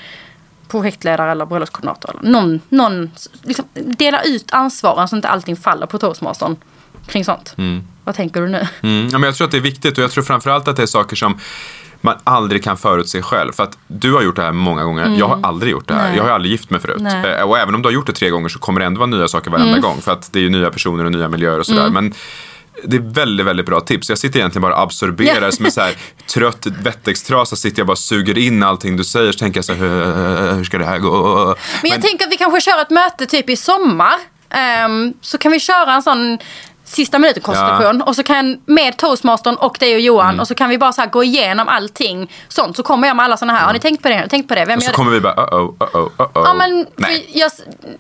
projektledare eller bröllopskoordinator eller någon, någon liksom, dela ut ansvaren så inte allting faller på toastmastern kring sånt. Vad tänker du nu? Mm, men jag tror att det är viktigt och jag tror framförallt att det är saker som man aldrig kan förutse själv. För att du har gjort det här många gånger. Jag har aldrig gjort det här. Mm. Nej. Jag har aldrig gift mig förut. Nej. Mm. Eh, Och även om du har gjort det tre gånger så kommer det ändå vara nya saker varenda gång. För att det är ju nya personer och nya miljöer och sådär. Men det är väldigt, väldigt bra tips. Jag sitter egentligen bara och absorberar som en så här trött vettextrasa. Sitter jag bara och suger in allting du säger. Så tänker jag så här, "Hur- ska det här gå? Men jag tänker att vi kanske kör ett möte typ i sommar. Ehm, så kan vi köra en sån sista minuten konstellation och så kan med toastmastern och dig och Johan Mm. och så kan vi bara så gå igenom allting sånt. Så kommer jag med alla såna här. Har ni tänkt på det? Tänkt på det? Vem och så gör det? kommer vi bara, uh-oh, uh-oh, uh-oh. Ja men Nej. jag,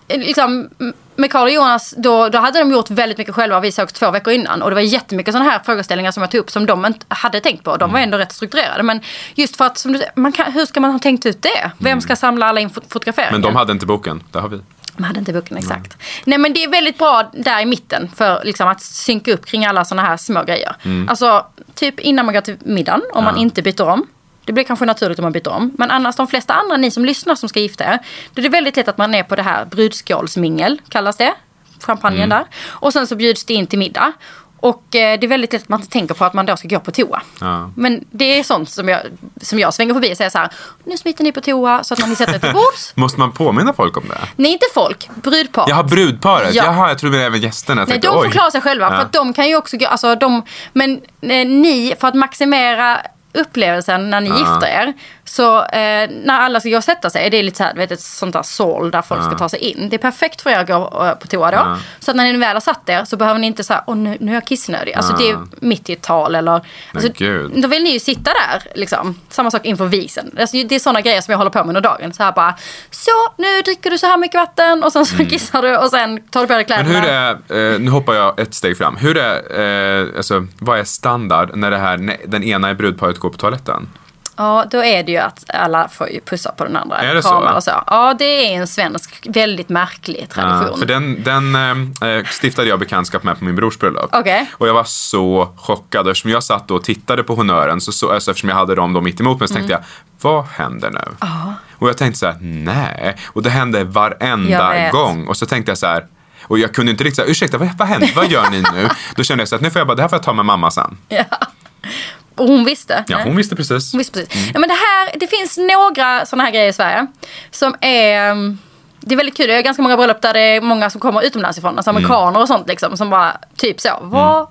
liksom, med Carl och Jonas då, då hade de gjort väldigt mycket själva vi sågs två veckor innan. Och det var jättemycket sådana här frågeställningar som jag tog upp som de inte hade tänkt på. De var ändå rätt strukturerade. Men just för att, som du, man kan, hur ska man ha tänkt ut det? Vem ska samla alla in fot- fotograferingar? Men de hade inte boken, det har vi. Man hade inte boken exakt. Nej men det är väldigt bra där i mitten för liksom, att synka upp kring alla sådana här små grejer. Alltså typ innan man går till middagen om man inte byter om. Det blir kanske naturligt om man byter om. Men annars de flesta andra ni som lyssnar som ska gifta er. Då är det väldigt lätt att man är på det här brudskålsmingel kallas det. Champagnen där. Och sen så bjuds det in till middag. Och eh, det är väldigt lätt att man inte tänker på att man då ska gå på toa. Ja. Men det är sånt som jag, som jag svänger förbi och säger så här. Nu smiter ni på toa så att ni sätter er till bords. Måste man påminna folk om det? Nej inte folk, brudpar. Jaha, brudparet. Ja. Jaha, jag trodde även gästerna. Jag Nej, tänkte, de får klara sig själva. Ja. För att de kan ju också, gå- alltså de, men eh, ni, för att maximera upplevelsen när ni gifter er. Så eh, när alla ska gå och sätta sig, det är lite så här, vet, ett sånt där sål där folk ska ta sig in. Det är perfekt för er att gå eh, på toa då. Ja. Så att när ni väl har satt er så behöver ni inte säga, åh nu, nu är jag kissnödig. Alltså det är mitt i ett tal eller. Alltså, då vill ni ju sitta där liksom. Samma sak inför visen. Alltså, det är sådana grejer som jag håller på med under dagen. Så här bara, så nu dricker du så här mycket vatten och sen så kissar du och sen tar du på dig Mm. Men kläderna. hur är, eh, nu hoppar jag ett steg fram. Hur är, eh, alltså, vad är standard när det här, när den ena i brudparet går på toaletten? Ja, då är det ju att alla får ju pussa på den andra. Är det så? Och så. Ja, det är en svensk väldigt märklig tradition. Ja, för den, den eh, stiftade jag bekantskap med på min brors bröllop. Okej. Och jag var så chockad. Eftersom jag satt och tittade på honnören, så, så, alltså, eftersom jag hade dem då mitt emot mig, så tänkte Mm. jag, vad händer nu? Och jag tänkte så här, nej. Och det hände varenda gång. Och så tänkte jag så här, och jag kunde inte riktigt säga, ursäkta, vad, vad händer? Vad gör ni nu? Då kände jag så att nu får jag bara, det här får jag ta med mamma sen. Ja. Och hon visste? Ja, hon visste precis. Hon visste precis. Ja, men det, här, det finns några sådana här grejer i Sverige som är um, det är väldigt kul. Jag har ganska många bröllop där det är många som kommer utomlands ifrån. Alltså amerikaner och sånt liksom. Som bara typ så. Vad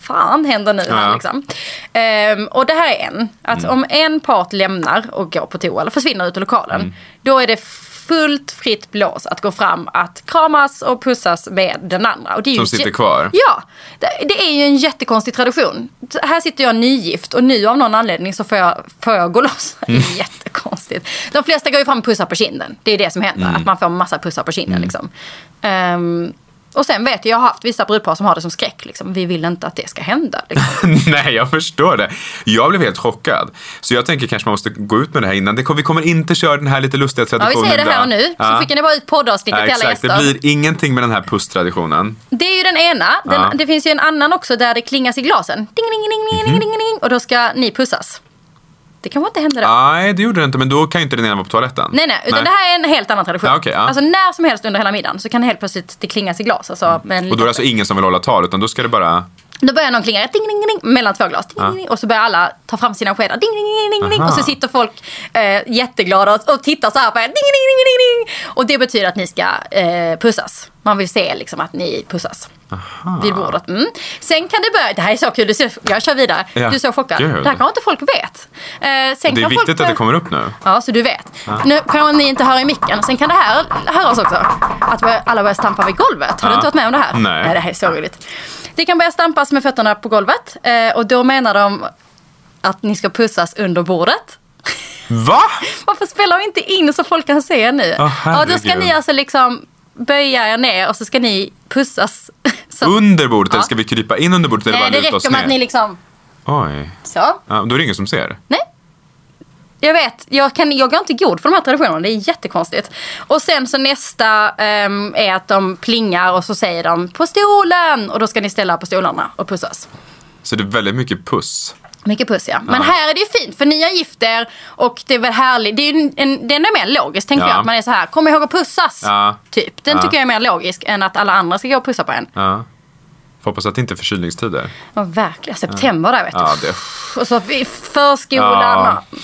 fan händer nu här Ja. liksom. Ehm, och det här är en. Att Mm. om en part lämnar och går på toa eller försvinner ut ur lokalen. Mm. Då är det fullt fritt blås att gå fram, att kramas och pussas med den andra. Och det är Som sitter kvar. Ja, det, det är ju en jättekonstig tradition. Här sitter jag nygift och nu av någon anledning så får jag, får jag gå loss. Mm. jättekonstigt. De flesta går ju fram och pussar på kinden. Det är det som händer, Mm. att man får massa pussar på kinden. Liksom. Ehm, och sen vet jag, jag har haft vissa brudpar som har det som skräck. Liksom. Vi vill inte att det ska hända. Liksom. Nej, jag förstår det. Jag blev helt chockad. Så jag tänker kanske man måste gå ut med det här innan. Det kom, vi kommer inte köra den här lite lustiga Ja, vi traditionen säger det här och nu, så Ja. skickar ni bara ut poddavsnittet Ja, till alla exakt, det gäster. blir ingenting med den här pusstraditionen. Det är ju den ena. Den, Ja. Det finns ju en annan också där det klingas i glasen. Ding, ding, ding, ding, ding, ding, ding. Och då ska ni pussas. Det kanske inte händer då. Nej, det gjorde det inte, men då kan ju inte den ena vara på toaletten. Nej, nej, utan det här är en helt annan tradition. Ja, okej, ja. Alltså när som helst under hela middagen så kan det helt plötsligt det klingas i glas. Alltså, en Och då är det alltså ingen som vill hålla tal, utan då ska det bara... Då börjar någon klinga ding, ding, ding, mellan två glas. Ding, ding, ding, och så börjar alla ta fram sina skedar. Ding, ding, ding, ding, ding, Aha. och så sitter folk eh, jätteglada och, och tittar så här på er. Ding, ding, ding, ding, ding. Och det betyder att ni ska eh, pussas. Man vill se liksom att ni pussas. Vid bordet. Mm. Sen kan det börja, det här är så kul, du ser, jag kör vidare. Ja, Du är så chockad. gud. Det här kanske inte folk vet. Eh, sen Det är viktigt folk att det kommer upp nu. Ja, så du vet. Nu kanske ni inte hör i micken. Sen kan det här höras också. Att alla börjar stampa vid golvet. Har du Ja. inte varit med om det här? Nej. det här är så roligt. Det kan börja stampas med fötterna på golvet. Eh, och då menar de att ni ska pussas under bordet. Va? Varför spelar vi inte in så folk kan se nu? Åh, ja, då ska ni alltså liksom böja er ner och så ska ni pussas. Så, Under bordet, Ja. eller ska vi krypa in under bordet eller Nej, bara det luta oss räcker med att ni ner? liksom... Oj. Så. Ja, då är det ingen som ser. Nej. Jag vet, jag, kan, jag går inte god för de här traditionerna. Det är jättekonstigt. Och sen så nästa ehm, är att de plingar och så säger de på stolen. Och då ska ni ställa på stolarna och pussas. Så det är väldigt mycket puss. Mycket puss ja. Men här är det ju fint för ni har gift er och det är väl härligt. Det är ju en, det är mer logiskt tänker Ja. jag. Att man är så här, kom ihåg att pussas. Ja. Typ. Den Ja. tycker jag är mer logisk än att alla andra ska gå och pussa på en. Ja. Får hoppas att det inte är förkylningstider. Ja, verkligen. September där vet du. Ja, det... Och så förskolan. Ja. Ja.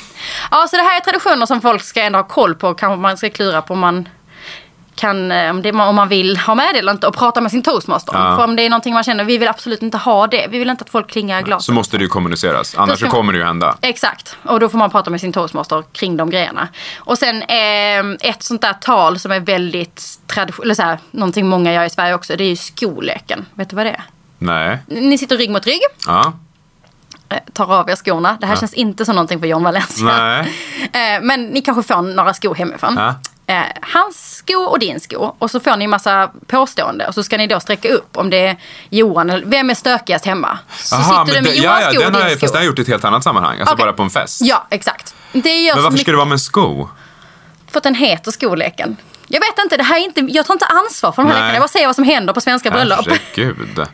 ja, så det här är traditioner som folk ska ändå ha koll på. Kanske man ska klura på om man kan, eh, om, det, om man vill ha med det eller inte och prata med sin toastmaster. Ja. För om det är någonting man känner, vi vill absolut inte ha det. Vi vill inte att folk klingar glaset. Så måste det ju kommuniceras, annars så kommer det ju hända. Exakt, och då får man prata med sin toastmaster kring de grejerna. Och sen eh, ett sånt där tal som är väldigt traditionellt, eller så här, någonting många gör i Sverige också, det är ju skoleken. Vet du vad det är? Nej. Ni sitter rygg mot rygg, Ja. eh, tar av er skorna. Det här känns inte som någonting för John Valencia. Nej. Eh, Men ni kanske får några skor hemifrån. Ja. Eh, hans sko och din sko. Och så får ni massa påstående. Och så ska ni då sträcka upp om det är Johan eller vem är stökigast hemma. Så Aha, sitter du med det- Johans ja, sko och den har din jag, sko. fast det har jag gjort i ett helt annat sammanhang. Alltså Okej. bara på en fest. Ja, exakt. Det gör Men varför mycket ska det vara med en sko? för att den heter skoleken. Jag vet inte, det här är inte, jag tar inte ansvar för de här Nej. lekarna. Jag bara säger vad som händer på svenska bröllop. Herregud.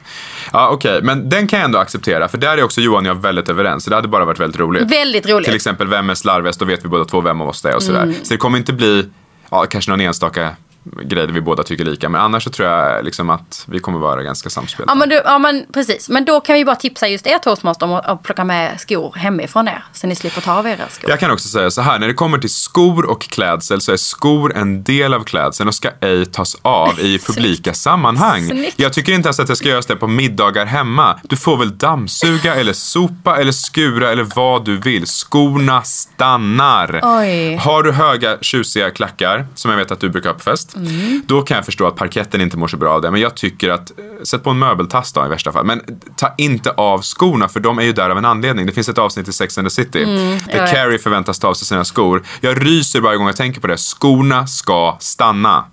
Ja, okej, men den kan jag ändå acceptera. För där är också Johan och jag väldigt överens. Så det hade bara varit väldigt roligt. Väldigt roligt. Till exempel, vem är slarvigast? Då vet vi båda två vem av oss det är och sådär. Mm. Så det kommer inte bli, ja, kanske någon enstaka grej där vi båda tycker lika. Men annars så tror jag liksom att vi kommer vara ganska samspelta. Ja men, du, ja men precis. Men då kan vi bara tipsa just er toastmaster om att, att plocka med skor hemifrån er. Så ni slipper ta av era skor. Jag kan också säga så här, när det kommer till skor och klädsel så är skor en del av klädseln och ska ej tas av i publika sammanhang. Snyggt. Jag tycker inte ens att det ska göras det på middagar hemma. Du får väl dammsuga eller sopa eller skura eller vad du vill. Skorna stannar. Oj. Har du höga tjusiga klackar, som jag vet att du brukar ha på fest, Mm. då kan jag förstå att parketten inte mår så bra av det. Men jag tycker att, eh, sätt på en möbeltass då i värsta fall. Men ta inte av skorna för de är ju där av en anledning. Det finns ett avsnitt i Sex and the City där Mm, vet. Carrie förväntas ta av sig sina skor. Jag ryser varje gång jag tänker på det. Skorna ska stanna.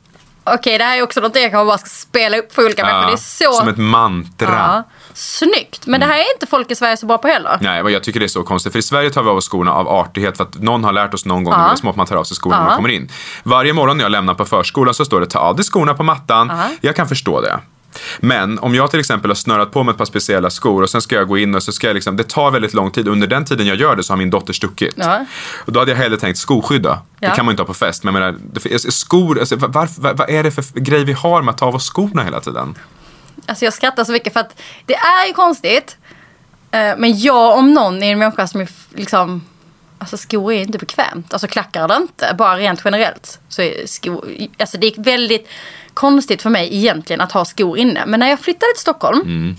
Okej, det här är också något jag kanske bara ska spela upp för olika människor. Det är så... Som ett mantra. ja. Snyggt. Men det här är inte folk i Sverige så bra på heller. Nej, men jag tycker det är så konstigt. För i Sverige tar vi av oss skorna av artighet för att någon har lärt oss någon gång när vi var små att man tar av sig skorna när man Ja. kommer in. Varje morgon när jag lämnar på förskolan så står det ta av dig skorna på mattan. Ja. Jag kan förstå det. Men om jag till exempel har snörat på mig ett par speciella skor och sen ska jag gå in och så ska jag liksom, det tar väldigt lång tid. Under den tiden jag gör det så har min dotter stuckit. Ja. Och då hade jag hellre tänkt skoskydd då. Det Ja. kan man ju inte ha på fest. Men jag menar, skor, alltså, varför, vad, vad är det för grej vi har med att ta av oss skorna hela tiden? Alltså jag skrattar så mycket för att det är ju konstigt. Eh, men jag om någon är en människa som är liksom... Alltså skor är inte bekvämt. Alltså klackar det inte. Bara rent generellt. Så är skor... Alltså det är väldigt konstigt för mig egentligen att ha skor inne. Men när jag flyttade till Stockholm. Mm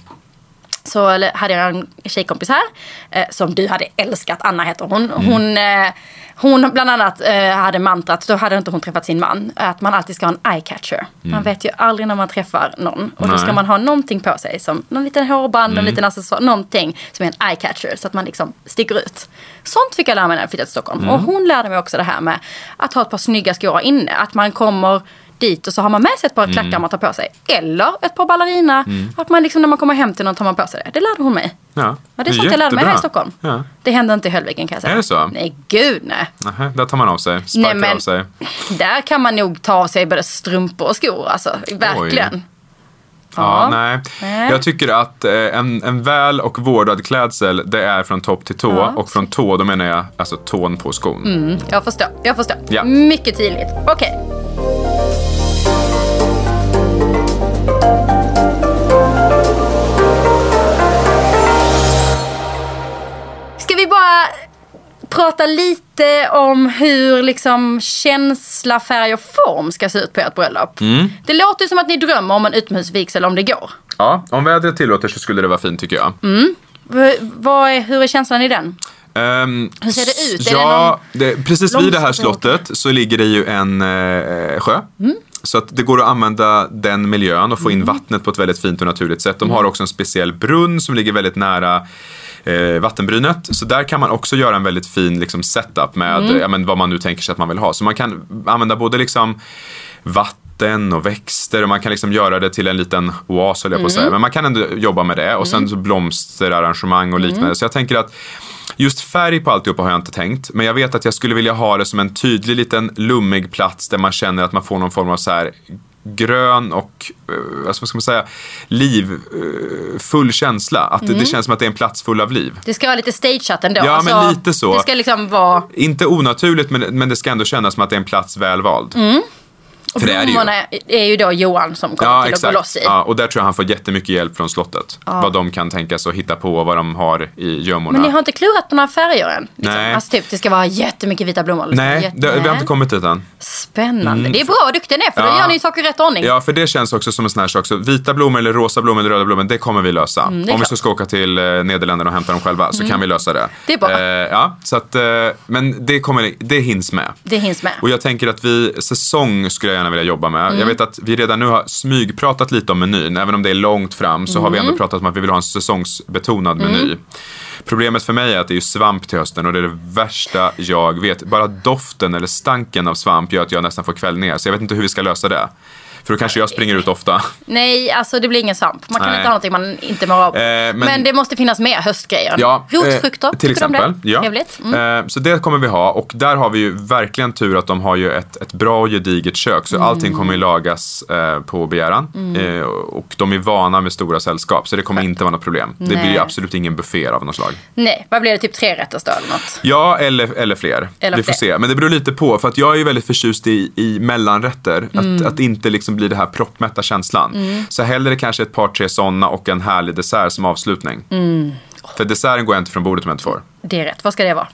så hade jag en tjejkompis här. Eh, som du hade älskat. Anna heter hon. Hon, eh, hon bland annat eh, hade mantrat, då hade inte hon träffat sin man. Att man alltid ska ha en eye catcher. Man vet ju aldrig när man träffar någon. Och då ska Nej. man ha någonting på sig. Som någon liten hårband, en liten accessoar. Någonting som är en eye catcher. Så att man liksom sticker ut. Sånt fick jag lära mig när jag flyttade till Stockholm. Och hon lärde mig också det här med att ha ett par snygga skor inne. Att man kommer dit och så har man med sig ett par klackar man tar på sig. Eller ett par ballerina. Att man liksom när man kommer hem till någon tar man på sig det. Det lärde hon mig. Ja, Ja, det är sånt jag lärde mig här i. Stockholm. Ja. Det hände inte i Höllviken kan jag säga. Är det så? Nej, gud nej. Nähä, där tar man av sig, sparkar Nej, men- av sig. Där kan man nog ta av sig både strumpor och skor. Alltså, verkligen. Ja, Ja. nej. Nej. Jag tycker att eh, en, en väl och vårdad klädsel, det är från topp till tå. Ja. Och från tå, då menar jag alltså tån på skon. Mm, jag förstår. Jag förstår. Ja. Mycket tydligt. Okej. Ska prata lite om hur liksom känsla, färg och form ska se ut på ert bröllop? Mm. Det låter som att ni drömmer om en utomhusvigsel om det går. Ja, om vädret tillåter så skulle det vara fint tycker jag. Vad är, hur är känslan i den? Ehm, Hur ser det ut? Ja, det precis vid det här slottet så ligger det ju en eh, sjö. Mm. Så att det går att använda den miljön och få in vattnet på ett väldigt fint och naturligt sätt. De Mm. har också en speciell brunn som ligger väldigt nära eh, vattenbrynet. Så där kan man också göra en väldigt fin liksom, setup med Mm. ja, men, vad man nu tänker sig att man vill ha. Så man kan använda både liksom vatten och växter och man kan liksom göra det till en liten oas höll jag på att Mm. säga. Men man kan ändå jobba med det och sen så blomsterarrangemang och liknande. Mm. Så jag tänker att just färg på alltihopa har jag inte tänkt. Men jag vet att jag skulle vilja ha det som en tydlig liten lummig plats där man känner att man får någon form av så här grön och, eh, alltså vad ska man säga, livfull känsla. Att det, Mm. det känns som att det är en plats full av liv. Det ska vara lite stageat ändå. Ja, men lite så. Det ska liksom vara... Inte onaturligt men, men det ska ändå kännas som att det är en plats väl vald. Och För det är ju. blommorna är ju då Johan som kommer Ja, till att gå exakt. loss i. Ja, och där tror jag han får jättemycket hjälp från slottet. Vad de kan tänka sig att hitta på och vad de har i gömmorna. Men ni har inte klurat på några färger än? Liksom. Nej. Alltså typ det ska vara jättemycket vita blommor. Liksom. Nej, Jätte- det, vi har inte kommit dit än. Spännande. Det är bra vad duktig ni är för då Ja. gör ni ju saker i rätt ordning. Ja, för det känns också som en sån här sak. Så vita blommor eller rosa blommor eller röda blommor, det kommer vi lösa. Mm, Om vi klart. så ska åka till eh, Nederländerna och hämta dem själva så kan vi lösa det. Det är bra. Eh, ja, så att, eh, men det, kommer, det hinns med. Det hinns med. Och jag tänker att vi, säsong skulle jag gärna vilja jobba med. Mm. Jag vet att vi redan nu har smygpratat lite om menyn. Även om det är långt fram så har vi Mm. ändå pratat om att vi vill ha en säsongsbetonad meny. Problemet för mig är att det är svamp till hösten och det är det värsta jag vet. Bara doften eller stanken av svamp gör att jag nästan får kvällningar. Så jag vet inte hur vi ska lösa det. För då kanske jag springer ut ofta. Nej, alltså det blir ingen svamp. Man kan Nej. inte ha någonting man inte mår av. Eh, men- men... det måste finnas mer höstgrejer. Ja, eh, Rotfrukter, till du om exempel. det? Ja. Trevligt. Mm. Eh, så det kommer vi ha och där har vi ju verkligen tur att de har ju ett, ett bra och gediget kök så allting Mm. kommer ju lagas eh, på begäran. Eh, och de är vana med stora sällskap så det kommer inte vara något problem. Det blir Nej. absolut ingen buffé av något slag. Nej, vad blir det? Typ tre rätter då eller något? Ja, eller, eller fler. Eller vi får fler. se. Men det beror lite på. För att jag är ju väldigt förtjust i, i mellanrätter. Mm. Att, att inte liksom bli det här proppmätta känslan. Så hellre kanske ett par, tre sådana och en härlig dessert som avslutning. Mm. För desserten går jag inte från bordet om jag inte får. Det är rätt. Vad ska det vara?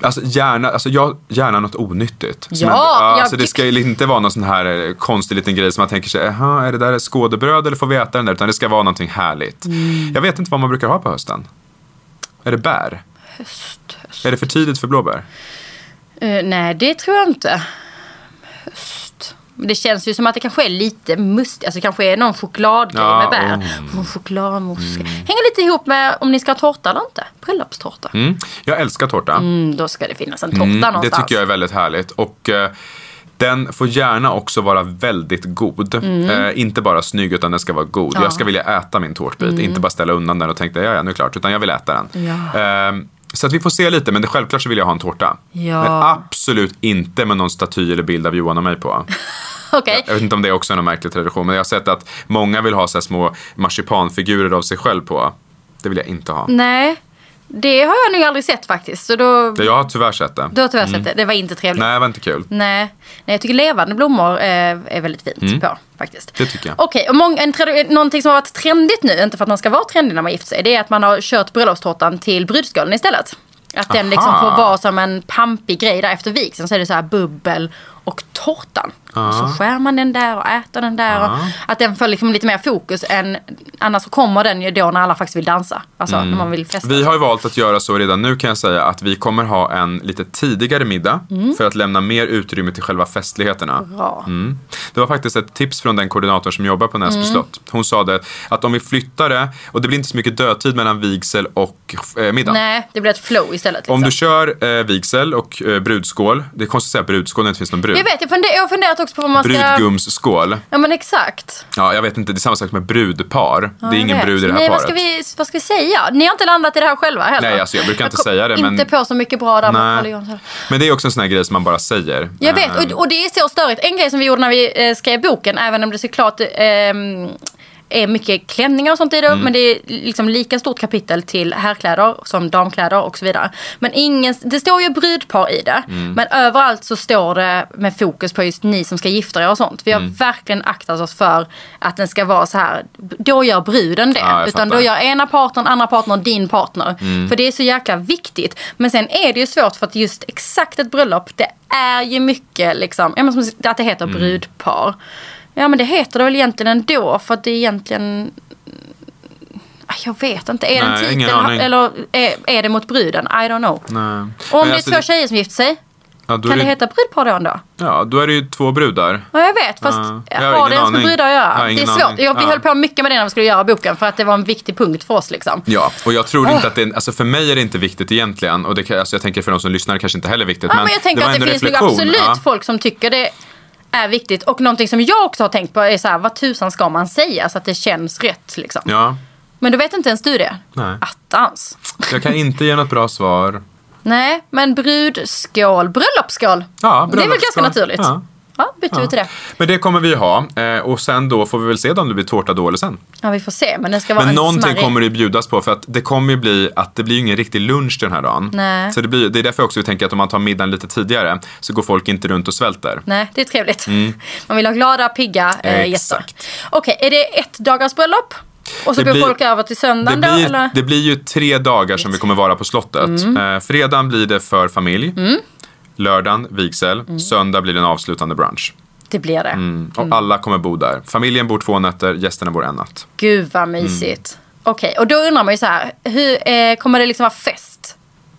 Alltså gärna, alltså jag, gärna något onyttigt. Ja, ja, alltså det ska ju inte vara någon sån här eh, konstig liten grej som man tänker sig, "Jaha, är det där skådebröd eller får vi äta den där? Utan det ska vara någonting härligt. Mm. Jag vet inte vad man brukar ha på hösten. Är det bär? Höst, höst. Är det för tidigt för blåbär? Eh, nej, det tror jag inte. Höst. Det känns ju som att det kanske är lite mustigt. Alltså det kanske är någon chokladgrej Ja, med bär. mm. Oh, chokladmousse. Hänger lite ihop med om ni ska ha tårta eller inte. Bröllopstårta. Mm. Jag älskar tårta. Mm, då ska det finnas en tårta Mm, det någonstans. tycker jag är väldigt härligt. Och eh, den får gärna också vara väldigt god. Eh, inte bara snygg utan den ska vara god. Mm. Ja. Mm. Jag ska vilja äta min tårtbit. Inte bara ställa undan den och tänka ja, ja, nu är det klart. Utan jag vill äta den. Ja. Eh, så att vi får se lite, men det, självklart så vill jag ha en tårta. Ja. Men absolut inte med någon staty eller bild av Johan och mig på. Okej. Jag vet inte om det är också är någon märklig tradition, men jag har sett att många vill ha så små marsipanfigurer av sig själv på. Det vill jag inte ha. Nej, det har jag nog aldrig sett faktiskt. Så då, Jag har tyvärr sett det. du har tyvärr sett det. Det var inte trevligt. Nej, det var inte kul. Nej. Nej, jag tycker levande blommor eh, är väldigt fint på faktiskt. Mm. Det tycker jag. Okej, och många, en, trad- någonting som har varit trendigt nu, inte för att man ska vara trendig när man gifter sig, det är att man har kört bröllopstårtan till brudskålen istället. Att den liksom får vara som en pampig grej där efter vigseln så är det så här bubbel och tårtan. Och så skär man den där och äter den där. Och att den får liksom lite mer fokus än annars så kommer den ju då när alla faktiskt vill dansa. Alltså när man vill festa. Vi har ju valt att göra så redan nu kan jag säga att vi kommer ha en lite tidigare middag för att lämna mer utrymme till själva festligheterna. Bra. Mm. Det var faktiskt ett tips från den koordinator som jobbar på Näsby Mm. slott. Hon sa det att om vi flyttar det, och det blir inte så mycket dödtid mellan vigsel och eh, middag. Nej, det blir ett flow istället. Liksom. Om du kör eh, vigsel och eh, brudskål, det är konstigt att säga brudskål när det inte finns någon brud. Jag vet, jag, funder, jag har funderat också på vad man ska... Brudgumsskål. Ja men exakt. Ja, jag vet inte, det är samma sak med brudpar. det är jag ingen vet. brud i det här Nej, paret. vad ska, vi, vad ska vi säga? Ni har inte landat i det här själva heller. Nej, alltså jag brukar inte kom säga det, men- Inte på så mycket bra där med. Men det är också en sån här grej som man bara säger. Jag vet, Eh, och, och det är så störigt. En grej som vi gjorde när vi eh, skrev boken, även om det såklart ehm, är mycket klänningar och sånt i det. Mm. Men det är liksom lika stort kapitel till herrkläder som damkläder och så vidare. Men ingen, det står ju brudpar i det. Mm. Men överallt så står det med fokus på just ni som ska gifta er och sånt. Vi har Mm. verkligen aktat oss för att den ska vara så här. Då gör bruden det. Ja, utan då gör ena partnern, andra partnern din partner. Mm. För det är så jäkla viktigt. Men sen är det ju svårt för att just exakt ett bröllop, det är ju mycket liksom, att det heter Mm. brudpar. Ja men det heter det väl egentligen ändå för att det är egentligen Ah, jag vet inte, är det en Nej, ingen titel eller är, är det mot bruden? I don't know. Nej. Och om det är alltså, två tjejer som gifter sig, ja, kan är det heta brudpar då ändå? Ja, då är det ju två brudar. Ja, jag vet. Fast Ja, jag har det ens med brudar att göra? det är svårt. aning. Jag, vi Ja. höll på mycket med det när vi skulle göra boken för att det var en viktig punkt för oss. Liksom. Ja, och jag tror Ah. inte att det, alltså för mig är det inte viktigt egentligen. Och det, alltså jag tänker för de som lyssnar kanske inte heller viktigt. Ja, men men jag tänker var att det finns reflektion. absolut folk som tycker det är viktigt. Och någonting som jag också har tänkt på är så här, vad tusan ska man säga så att det känns rätt liksom. Ja, Men du vet inte ens du det? Nej. Attans. jag kan inte ge något bra svar. Nej, men brudskål, bröllopsskål. Ja, det är väl ganska bröllopsskål. naturligt. Ja. Ja, byter vi till det. Men det kommer vi ha. Eh, och sen då får vi väl se om det blir tårta då eller sen. Ja, vi får se. Men det ska vara Men en någonting smarrig. kommer det bjudas på för att det kommer ju bli att det blir ju ingen riktig lunch den här dagen. Nej. Så det, blir, det är därför också vi tänker att om man tar middagen lite tidigare så går folk inte runt och svälter. Nej, det är trevligt. Man vill ha glada, pigga eh, gäster. Mm. Exakt. Okej, är det ett dagars bröllop? Och så Det går blir- folk över till Det söndagen då? blir, Eller? det blir ju tre dagar som vi kommer vara på slottet. Mm. Eh, fredagen blir det för familj. Lördagen vigsel. Mm. Söndag blir det en avslutande brunch. Det blir det. Mm. Och alla kommer bo där. Familjen bor två nätter, gästerna bor en natt. Gud vad mysigt. Okej, och då undrar man ju så här. Hur, eh, kommer det liksom vara fest?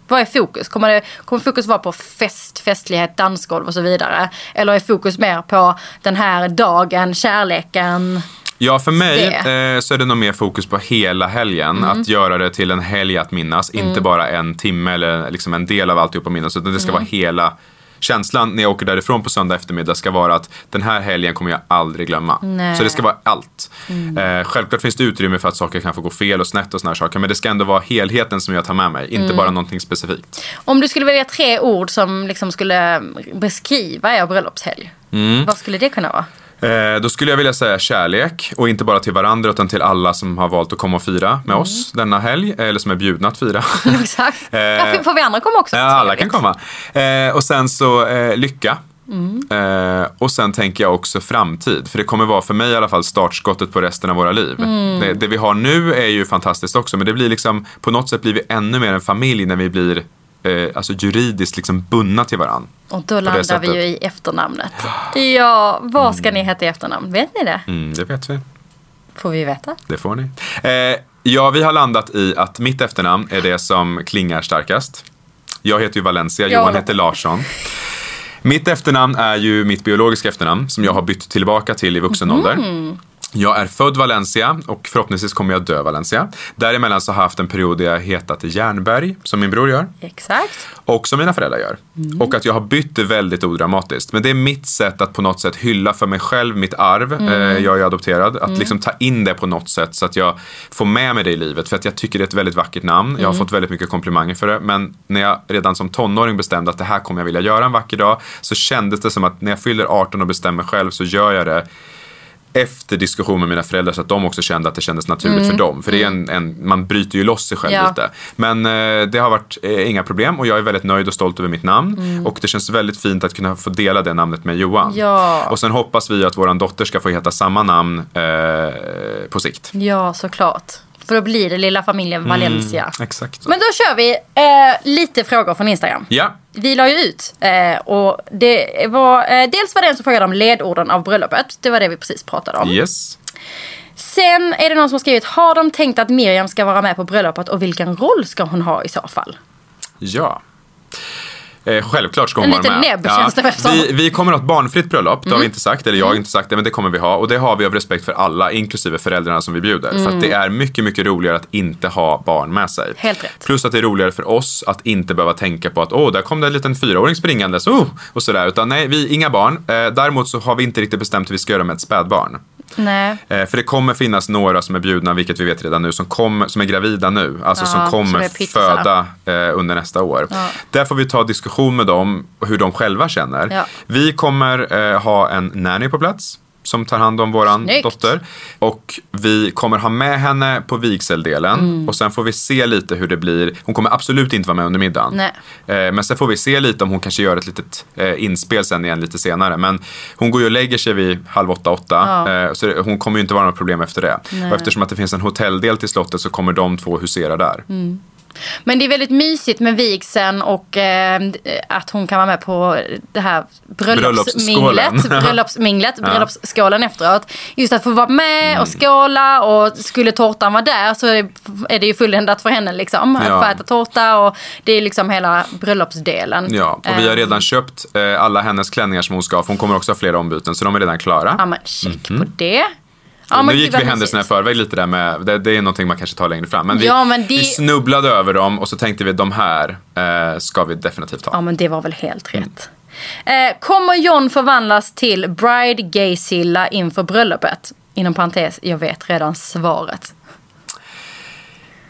Vad är fokus? Kommer, det, kommer fokus vara på fest, festlighet, dansgolv och så vidare? Eller är fokus mer på den här dagen, kärleken? Ja, för mig. Mm. eh, så är det nog mer fokus på hela helgen. Att göra det till en helg att minnas. Inte bara en timme eller liksom en del av alltihop att minnas. Utan det ska Mm. vara hela Känslan när jag åker därifrån på söndag eftermiddag ska vara att den här helgen kommer jag aldrig glömma. Nej. Mm. Så det ska vara allt. Eh, självklart finns det utrymme för att saker kan få gå fel och snett och såna här saker. Men det ska ändå vara helheten som jag tar med mig. Inte Mm. bara någonting specifikt. Om du skulle välja tre ord som liksom skulle beskriva er bröllopshelg. Mm. Vad skulle det kunna vara? Eh, då skulle jag vilja säga kärlek. Och inte bara till varandra utan till alla som har valt att komma och fira med oss denna helg. Eller som är bjudna att fira. Exakt. Eh, ja, får- vi andra komma också? Ja, alla kan komma. Eh, och sen så lycka. Mm. Och sen tänker jag också framtid. För det kommer vara för mig i alla fall startskottet på resten av våra liv. Mm. Det, det vi har nu är ju fantastiskt också. Men det blir liksom, på något sätt blir vi ännu mer en familj när vi blir eh, alltså juridiskt liksom bundna till varandra. Och då landar vi ju i efternamnet. Ja, vad ska ni heta i efternamn? Vet ni det? Mm, det vet vi. Får vi veta? Det får ni. Eh, ja, vi har landat i att mitt efternamn är det som klingar starkast. Jag heter ju Valencia, Ja. Johan heter Larsson. Mitt efternamn är ju mitt biologiska efternamn som jag har bytt tillbaka till i vuxen ålder. Jag är född Valencia och förhoppningsvis kommer jag dö Valencia. Däremellan så har jag haft en period där jag hetat Järnberg, som min bror gör. Exakt. Och som mina föräldrar gör. Och att jag har bytt det väldigt odramatiskt. Men det är mitt sätt att på något sätt hylla för mig själv mitt arv. Eh, jag är adopterad. Att liksom ta in det på något sätt så att jag får med mig det i livet. För att jag tycker det är ett väldigt vackert namn. Jag har fått väldigt mycket komplimanger för det. Men när jag redan som tonåring bestämde att det här kommer jag vilja göra en vacker dag. Så kändes det som att när jag fyller 18 och bestämmer själv så gör jag det efter diskussion med mina föräldrar så att de också kände att det kändes naturligt för dem. För det är en, en, man bryter ju loss sig själv Ja. lite. Men eh, det har varit eh, inga problem och jag är väldigt nöjd och stolt över mitt namn. Mm. Och det känns väldigt fint att kunna få dela det namnet med Johan. Ja. Och sen hoppas vi att vår dotter ska få heta samma namn eh, på sikt. Ja, såklart. För då blir det lilla familjen Valencia. Exakt så. Men då kör vi eh, lite frågor från Instagram. Ja, Vi la ju ut eh, och det var, eh, dels var det en som frågade om ledorden av bröllopet. Det var det vi precis pratade om. yes. Sen är det någon som har skrivit, har de tänkt att Miriam ska vara med på bröllopet och vilken roll ska hon ha i så fall? Ja. Eh, självklart ska hon En vara med. näbb. Mm. vi, vi kommer att ha ett barnfritt bröllop, det har vi inte sagt, eller jag har inte sagt det, men det kommer vi ha. Och det har vi av respekt för alla, inklusive föräldrarna som vi bjuder. För att det är mycket, mycket roligare att inte ha barn med sig. Mm. Helt rätt. Plus att det är roligare för oss att inte behöva tänka på att åh, där kom det en liten fyraåring springandes, oh, och sådär. Utan nej, vi inga barn. Eh, däremot så har vi inte riktigt bestämt hur vi ska göra med ett spädbarn. Nej. Eh, för det kommer finnas några som är bjudna, vilket vi vet redan nu, som, kommer, som är gravida nu. Alltså Ja, som som kommer pyttisar. föda eh, under nästa år. Där får vi ta diskussion med dem och hur de själva känner. Ja. Vi kommer eh, ha en nanny på plats som tar hand om våran Snyggt. dotter. Och vi kommer ha med henne på vigseldelen Mm. och sen får vi se lite hur det blir. Hon kommer absolut inte vara med under middagen. Eh, men sen får vi se lite om hon kanske gör ett litet eh, inspel sen igen lite senare. Men hon går ju och lägger sig vid halv åtta, åtta. Ja. Eh, så det, hon kommer ju inte vara något problem efter det. Nej. Och eftersom att det finns en hotelldel till slottet så kommer de två husera där. Mm. Men det är väldigt mysigt med vigseln och eh, att hon kan vara med på det här bröllopsminglet. Bröllopsminglet, bröllopsskålen efteråt. Just att få vara med Mm. och skåla och skulle tårtan vara där så är det ju fulländat för henne liksom. Att Ja. få äta tårta och det är liksom hela bröllopsdelen. Ja, och vi har Eh, redan köpt eh, alla hennes klänningar som hon ska. För hon kommer också ha flera ombyten, så de är redan klara. Ja men check på det. Ja, nu gick vi händelserna i förväg lite där med, det, det är någonting man kanske tar längre fram. Men vi, Ja, men det- vi snubblade över dem och så tänkte vi de här eh, ska vi definitivt ha. Ja men det var väl helt rätt. Eh, kommer John förvandlas till Bride Gaysilla inför bröllopet? Inom parentes, jag vet redan svaret.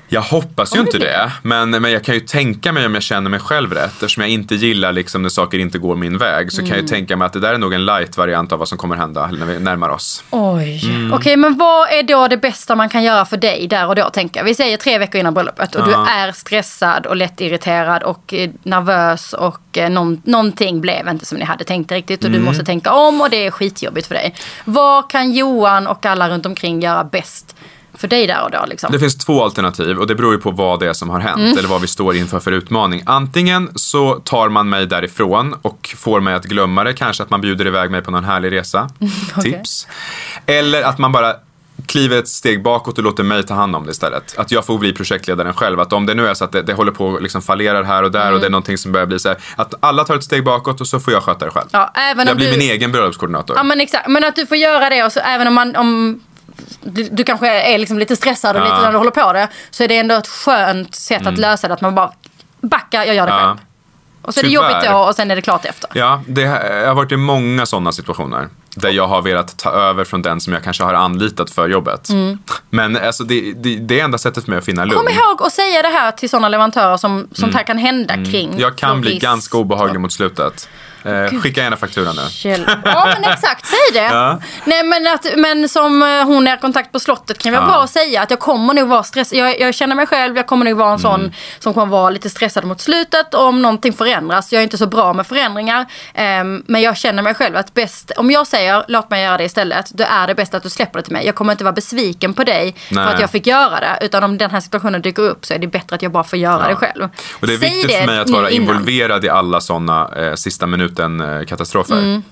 Jag hoppas ju inte det men, men jag kan ju tänka mig om jag känner mig själv rätt. Eftersom jag inte gillar liksom när saker inte går min väg så kan jag ju tänka mig att det där är nog en light-variant av vad som kommer hända när vi närmar oss. Oj. Mm. Okej, men vad är då det bästa man kan göra för dig där och då? Tänker jag. Vi säger tre veckor innan bröllopet och Ja. du är stressad och lättirriterad och eh, nervös och eh, någon, någonting blev inte som ni hade tänkt riktigt och Mm. du måste tänka om och det är skitjobbigt för dig. Vad kan Johan och alla runt omkring göra bäst för dig där och då? Liksom? Det finns två alternativ och det beror ju på vad det är som har hänt Mm. eller vad vi står inför för utmaning. Antingen så tar man mig därifrån och får mig att glömma det, kanske att man bjuder iväg mig på någon härlig resa. Okej. Tips. Eller att man bara kliver ett steg bakåt och låter mig ta hand om det istället. Att jag får bli projektledaren själv. Att om det nu är så att det, det håller på att liksom fallerar här och där Mm. och det är någonting som börjar bli så här. Att alla tar ett steg bakåt och så får jag sköta det själv. Ja, även jag blir du... min egen bröllopskoordinator. Ja men exakt, men att du får göra det och så även om man om du, du kanske är liksom lite stressad och lite när du håller på det så är det ändå ett skönt sätt att lösa det att man bara backar, jag gör det själv. Och så är det Tyvärr. jobbigt då och sen är det klart efter. Ja, det jag har varit i många sådana situationer. Där jag har velat ta över från den som jag kanske har anlitat för jobbet. Men alltså, det, det, det är enda sättet för mig att finna lugn. Mm. Kom ihåg att säga det här till sådana leverantörer som sånt här kan hända kring. Mm. Jag kan bli ganska obehaglig mot slutet. Eh, skicka gärna faktura nu. Ja men exakt, säg det. Ja. Nej men, att, men som eh, hon är kontakt på slottet kan vara Ja. att säga att jag kommer nog vara stressad. Jag, jag känner mig själv, jag kommer nog vara en sån Mm. som kommer vara lite stressad mot slutet om någonting förändras. Jag är inte så bra med förändringar. ehm, men jag känner mig själv att bäst, om jag säger låt mig göra det istället, då är det bäst att du släpper det till mig. Jag kommer inte vara besviken på dig Nej. för att jag fick göra det. Utan om den här situationen dyker upp så är det bättre att jag bara får göra det själv. Och det är Säg viktigt för mig att vara innan. involverad i alla sådana eh, sista minuten-katastrofer. Mm.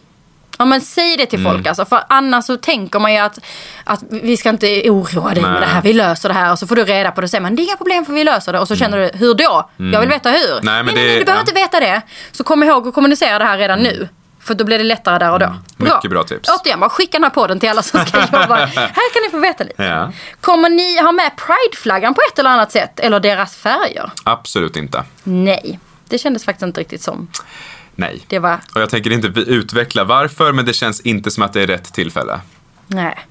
Ja men säg det till Mm. folk alltså. För annars så tänker man ju att, att vi ska inte oroa dig med det här. Vi löser det här. Och så får du reda på det och säger man det är inga problem för vi löser det. Och så känner du, hur då? Jag vill veta hur. Mm. Nej, men nej, det- nej, du behöver ja. inte veta det. Så kom ihåg att kommunicera det här redan nu. För då blir det lättare där och då. Mycket bra tips. Återigen, bara skicka den här podden till alla som ska jobba. här kan ni få veta lite. Ja. Kommer ni ha med prideflaggan på ett eller annat sätt? Eller deras färger? Absolut inte. Nej. Det kändes faktiskt inte riktigt som Nej. det var. Och jag tänker inte utveckla varför, men det känns inte som att det är rätt tillfälle. Nej.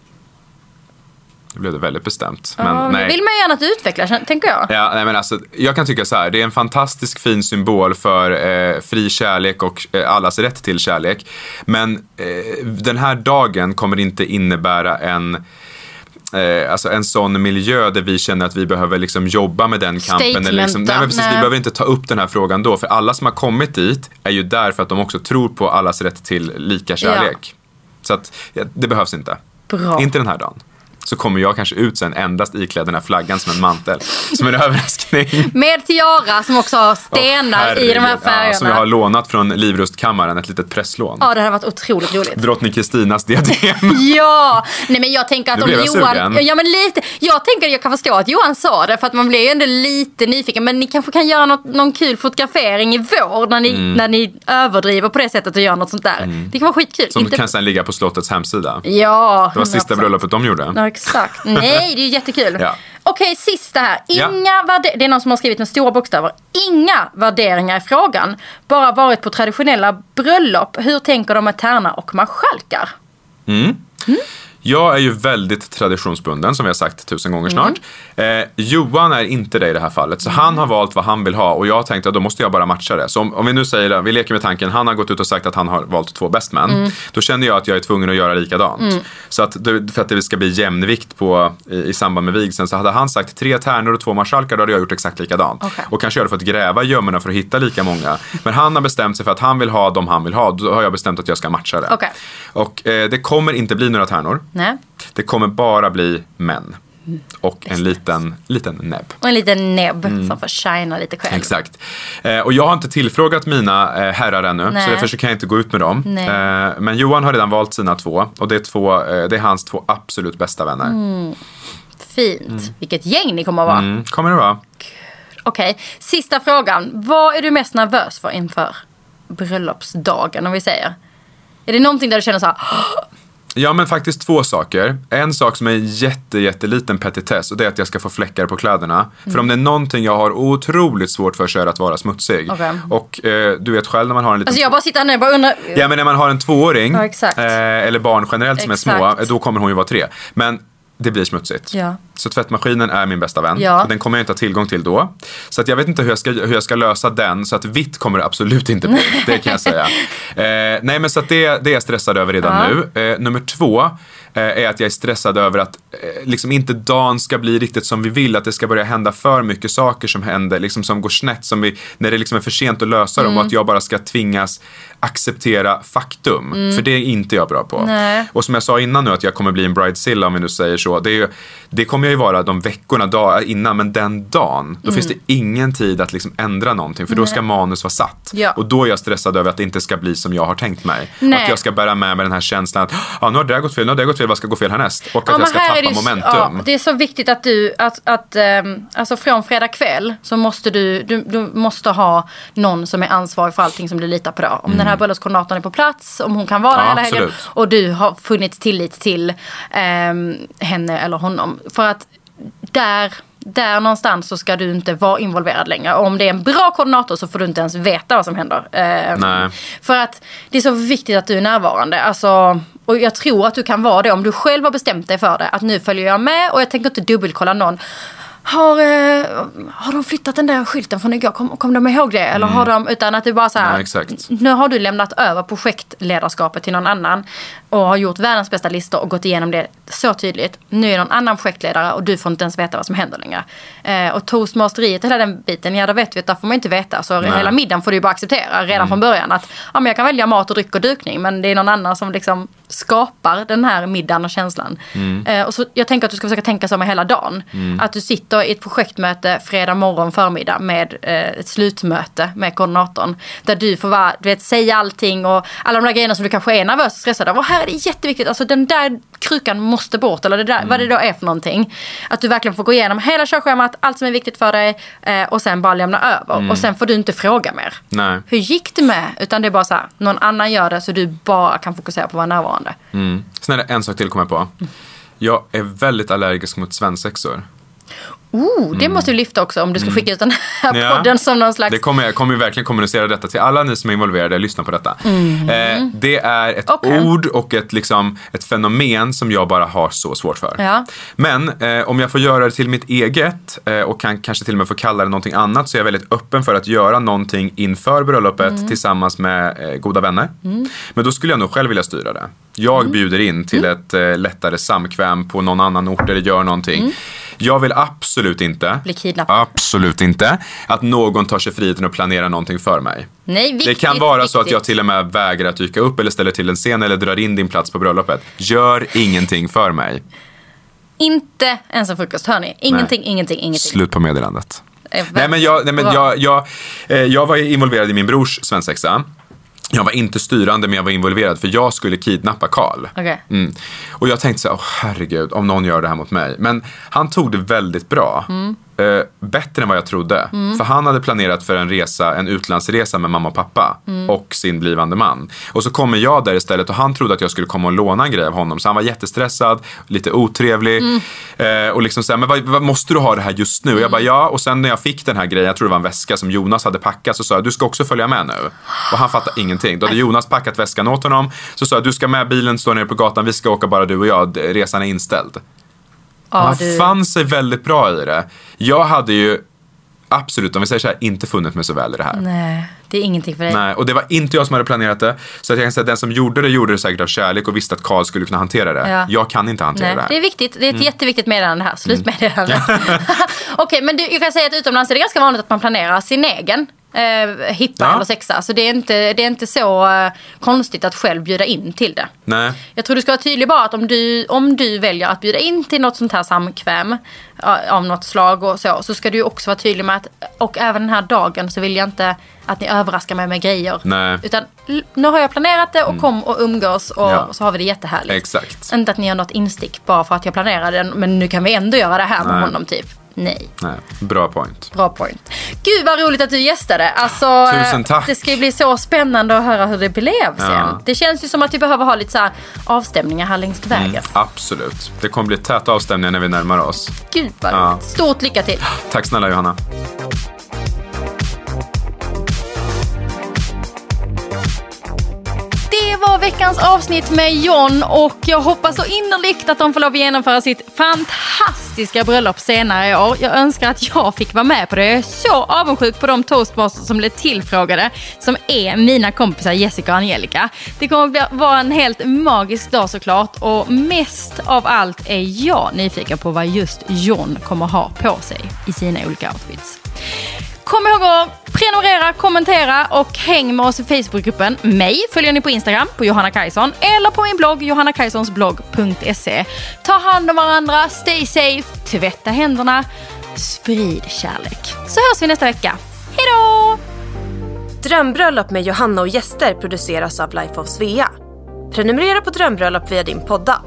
Det blev det väldigt bestämt. Ja, Men det nej. vill man ju gärna att utveckla, tänker jag. Ja, nej, men alltså, jag kan tycka så här, det är en fantastisk fin symbol för eh, fri kärlek och eh, allas rätt till kärlek. Men eh, den här dagen kommer inte innebära en Eh, alltså en sån miljö där vi känner att vi behöver liksom jobba med den kampen. Eller liksom, nej, men precis, nej. Vi behöver inte ta upp den här frågan då. För alla som har kommit dit är ju där för att de också tror på allas rätt till lika kärlek. Så att ja, det behövs inte. Bra. Inte den här dagen. Så kommer jag kanske ut sen endast iklädd den här flaggan som en mantel. Som en överraskning. Med tiara som också har stenar Åh, i de här färgerna. Ja, som jag har lånat från Livrustkammaren, ett litet presslån. Ja, det hade varit otroligt roligt. Drottning Kristinas diadem. Ja, nej men jag tänker att om Johan... sugen. Ja men lite. Jag tänker att jag kan förstå att Johan sa det för att man blir ju ändå lite nyfiken. Men ni kanske kan göra något, någon kul fotografering i vår när ni, Mm. när ni överdriver på det sättet och gör något sånt där. Det kan vara skitkul. Som Inte- kan sen ligga på slottets hemsida. Ja, Det var sista 100%. bröllopet de gjorde. Ja, exakt. Nej, det är ju jättekul. Ja. Okej, sista här. Ja. Inga värde- det är någon som har skrivit med stora bokstäver. Inga värderingar i frågan. Bara varit på traditionella bröllop. Hur tänker de med tärna och marskalkar? Jag är ju väldigt traditionsbunden som vi har sagt tusen gånger Mm. snart. Eh, Johan är inte det i det här fallet. Så han har valt vad han vill ha och jag har tänkt att då måste jag bara matcha det. Så om, om vi nu säger det, vi leker med tanken, han har gått ut och sagt att han har valt två best man. Mm. Då känner jag att jag är tvungen att göra likadant. Så att, för att det ska bli jämnvikt på, i, i samband med vigseln så hade han sagt tre tärnor och två marskalkar då hade jag gjort exakt likadant. Okej. Och kanske jag hade fått gräva i gömmorna för att hitta lika många. Men han har bestämt sig för att han vill ha de han vill ha. Då har jag bestämt att jag ska matcha det. Okej. Och eh, det kommer inte bli några tärnor. Nej. Det kommer bara bli män. Och en liten, liten näbb. Och en liten näbb som får shina lite själv. Mm. Exakt. Eh, och jag har inte tillfrågat mina eh, herrar ännu, Nej. så därför så kan jag inte gå ut med dem. Eh, men Johan har redan valt sina två och det är, två, eh, det är hans två absolut bästa vänner. Fint. Vilket gäng ni kommer att vara. Mm, kommer det vara. Okej, sista frågan. Vad är du mest nervös för inför bröllopsdagen om vi säger? Är det någonting där du känner så här, Ja men faktiskt två saker. En sak som är jätte, jätteliten petitess och det är att jag ska få fläckar på kläderna. För om det är någonting jag har otroligt svårt för så är det att vara smutsig. Okej. Och eh, du vet själv när man har en liten alltså jag bara sitter här nu och bara undrar. Ja men när man har en tvååring, Ja, exakt. eh, eller barn generellt som är små, Exakt. då kommer hon ju vara tre. Men det blir smutsigt. Ja. Så tvättmaskinen är min bästa vän. Ja. Den kommer jag inte ha tillgång till då. Så att jag vet inte hur jag, ska, hur jag ska lösa den. Så att vitt kommer det absolut inte bli. Det kan jag säga. Eh, nej men så att det, det är jag stressad över redan Ja. nu. Eh, nummer två är att jag är stressad över att eh, liksom inte dagen ska bli riktigt som vi vill. Att det ska börja hända för mycket saker som händer, liksom som går snett. Som vi, när det liksom är för sent att lösa dem och att jag bara ska tvingas acceptera faktum. För det är inte jag bra på. Nej. Och som jag sa innan nu att jag kommer bli en bridezilla om vi nu säger så. Det, ju, det kommer jag ju vara de veckorna dag, innan men den dagen då finns det ingen tid att liksom ändra någonting för då ska manus vara satt. Ja. Och då är jag stressad över att det inte ska bli som jag har tänkt mig. Nej. att jag ska bära med mig den här känslan att ah, nu har det gått fel, nu har det gått fel, vad ska gå fel härnäst? Och att Ja, jag ska tappa det, momentum. Ja, det är så viktigt att du, att, att ehm, alltså från fredag kväll så måste du, du, du måste ha någon som är ansvarig för allting som du litar på då. Om den här bröllopskoordinatorn är på plats, om hon kan vara Mm. Ja, hela helgen och du har funnits tillit till ehm, henne eller honom. För att där, där någonstans så ska du inte vara involverad längre. Och om det är en bra koordinator så får du inte ens veta vad som händer. Ehm, Nej. För att det är så viktigt att du är närvarande. Alltså, och jag tror att du kan vara det om du själv har bestämt dig för det. Att nu följer jag med och jag tänker inte dubbelkolla någon. Har, eh, har de flyttat den där skylten från igår? Kom, kom de ihåg det? Eller har de, utan att det bara så här. Ja. Nu har du lämnat över projektledarskapet till någon annan. Och har gjort världens bästa listor och gått igenom det så tydligt. Nu är någon annan projektledare och du får inte ens veta vad som händer längre. Eh, och toastmasteriet, hela den biten, ja det vet vi att där får man inte veta. Så hela middagen får du bara acceptera redan från början. Att ja, men jag kan välja mat och dryck och dukning men det är någon annan som liksom skapar den här middagen och känslan. Eh, och så, jag tänker att du ska försöka tänka så med hela dagen. Att du sitter i ett projektmäte fredag morgon förmiddag med eh, ett slutmöte med koordinatorn. Där du får vara, du vet, säga allting och alla de där grejerna som du kanske är nervös och stressad av. Och här är det jätteviktigt, alltså den där krukan måste bort eller det där, vad det då är för någonting. Att du verkligen får gå igenom hela körschemat, allt som är viktigt för dig eh, och sen bara lämna över. Och sen får du inte fråga mer. Nej. Hur gick det med? Utan det är bara så här, någon annan gör det så du bara kan fokusera på att vara närvarande. Mm. Sen är det en sak till kommer jag på. Jag är väldigt allergisk mot svensexor. Oh, det måste du lyfta också om du ska skicka ut den här Mm. Ja. podden som någon slags... Det kommer, jag kommer verkligen kommunicera detta till alla ni som är involverade, lyssna på detta. Eh, det är ett Okej. ord och ett, liksom, ett fenomen som jag bara har så svårt för. Ja. Men eh, om jag får göra det till mitt eget eh, och kan kanske till och med få kalla det någonting annat så är jag väldigt öppen för att göra någonting inför bröllopet tillsammans med eh, goda vänner. Men då skulle jag nog själv vilja styra det. Jag bjuder in till ett eh, lättare samkväm på någon annan ort eller gör någonting. Jag vill absolut inte, Bli kidnappad. absolut inte, att någon tar sig friheten att planera någonting för mig. Nej, viktigt, Det kan vara så att viktigt. jag till och med vägrar att dyka upp eller ställer till en scen eller drar in din plats på bröllopet. Gör ingenting för mig. inte ens en frukost, hör ni? Ingenting, Nej. ingenting, ingenting. Slut på meddelandet. Eh, Nej men, jag, nej, men jag, jag, eh, jag var involverad i min brors svensexa. Jag var inte styrande men jag var involverad för jag skulle kidnappa Karl. Okej. Mm. Och jag tänkte så här, åh herregud, om någon gör det här mot mig. Men han tog det väldigt bra. Mm. Eh, bättre än vad jag trodde. För han hade planerat för en resa, en utlandsresa med mamma och pappa. Mm. Och sin blivande man. Och så kommer jag där istället och han trodde att jag skulle komma och låna en grej av honom. Så han var jättestressad, lite otrevlig. Mm. Eh, och liksom så här, men vad, vad, måste du ha det här just nu? Och jag bara, ja. Och sen när jag fick den här grejen, jag tror det var en väska som Jonas hade packat. Så sa jag, du ska också följa med nu. Och han fattade ingenting. Då hade Jonas packat väskan åt honom. Så sa jag, du ska med, bilen står nere på gatan, vi ska åka bara du och jag. Resan är inställd. Ja, han du- fann sig väldigt bra i det. Jag hade ju absolut, om vi säger så här, inte funnit mig så väl i det här. Nej, det är ingenting för dig. Nej, och det var inte jag som hade planerat det. Så att jag kan säga att den som gjorde det gjorde det säkert av kärlek och visste att Karl skulle kunna hantera det. Ja. Jag kan inte hantera Nej, det här. det är viktigt. Det är ett Mm. jätteviktigt meddelande här. Slutmeddelande. Okej, men du, jag kan säga att utomlands är det ganska vanligt att man planerar sin egen eh, hippa Ja. eller sexa. Så det är inte, det är inte så eh, konstigt att själv bjuda in till det. Nej. Jag tror du ska vara tydlig bara att om du, om du väljer att bjuda in till något sånt här samkväm av något slag och så, så ska du också vara tydlig med att, och även den här dagen så vill jag inte att ni överraskar mig med grejer. Nej. Mm. Utan nu har jag planerat det och kom och umgås och Ja. så har vi det jättehärligt. Exakt. Inte att ni gör något instick bara för att jag planerade den, men nu kan vi ändå göra det här med Nej. honom typ. Nej. Nej. Bra point. Bra point. Gud vad roligt att du gästade. Alltså, Tusen tack. Det ska ju bli så spännande att höra hur det blev sen. Ja. Det känns ju som att vi behöver ha lite så här avstämningar här längs vägen. Absolut. Det kommer bli täta avstämningar när vi närmar oss. Gud vad Ja. roligt. Stort lycka till. Tack snälla Johanna. Det var veckans avsnitt med John och jag hoppas så innerligt att de får lov att genomföra sitt fantastiska bröllop senare i år. Jag önskar att jag fick vara med på det. Jag är så avundsjuk på de toastmasters som blev tillfrågade som är mina kompisar Jessica och Angelica. Det kommer att vara en helt magisk dag såklart och mest av allt är jag nyfiken på vad just John kommer ha på sig i sina olika outfits. Kom ihåg att prenumerera, kommentera och häng med oss i Facebookgruppen. Mig följer ni på Instagram på Johanna Kajson eller på min blogg johannakajsonsblogg.se. Ta hand om varandra, stay safe, tvätta händerna, sprid kärlek. Så hörs vi nästa vecka. Hej då! Drömbröllop med Johanna och gäster produceras av Life of Svea. Prenumerera på Drömbröllop via din poddapp.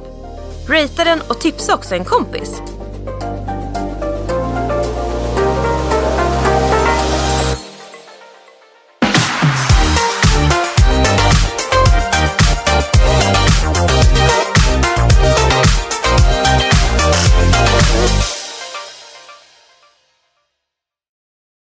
Ratea den och tipsa också en kompis.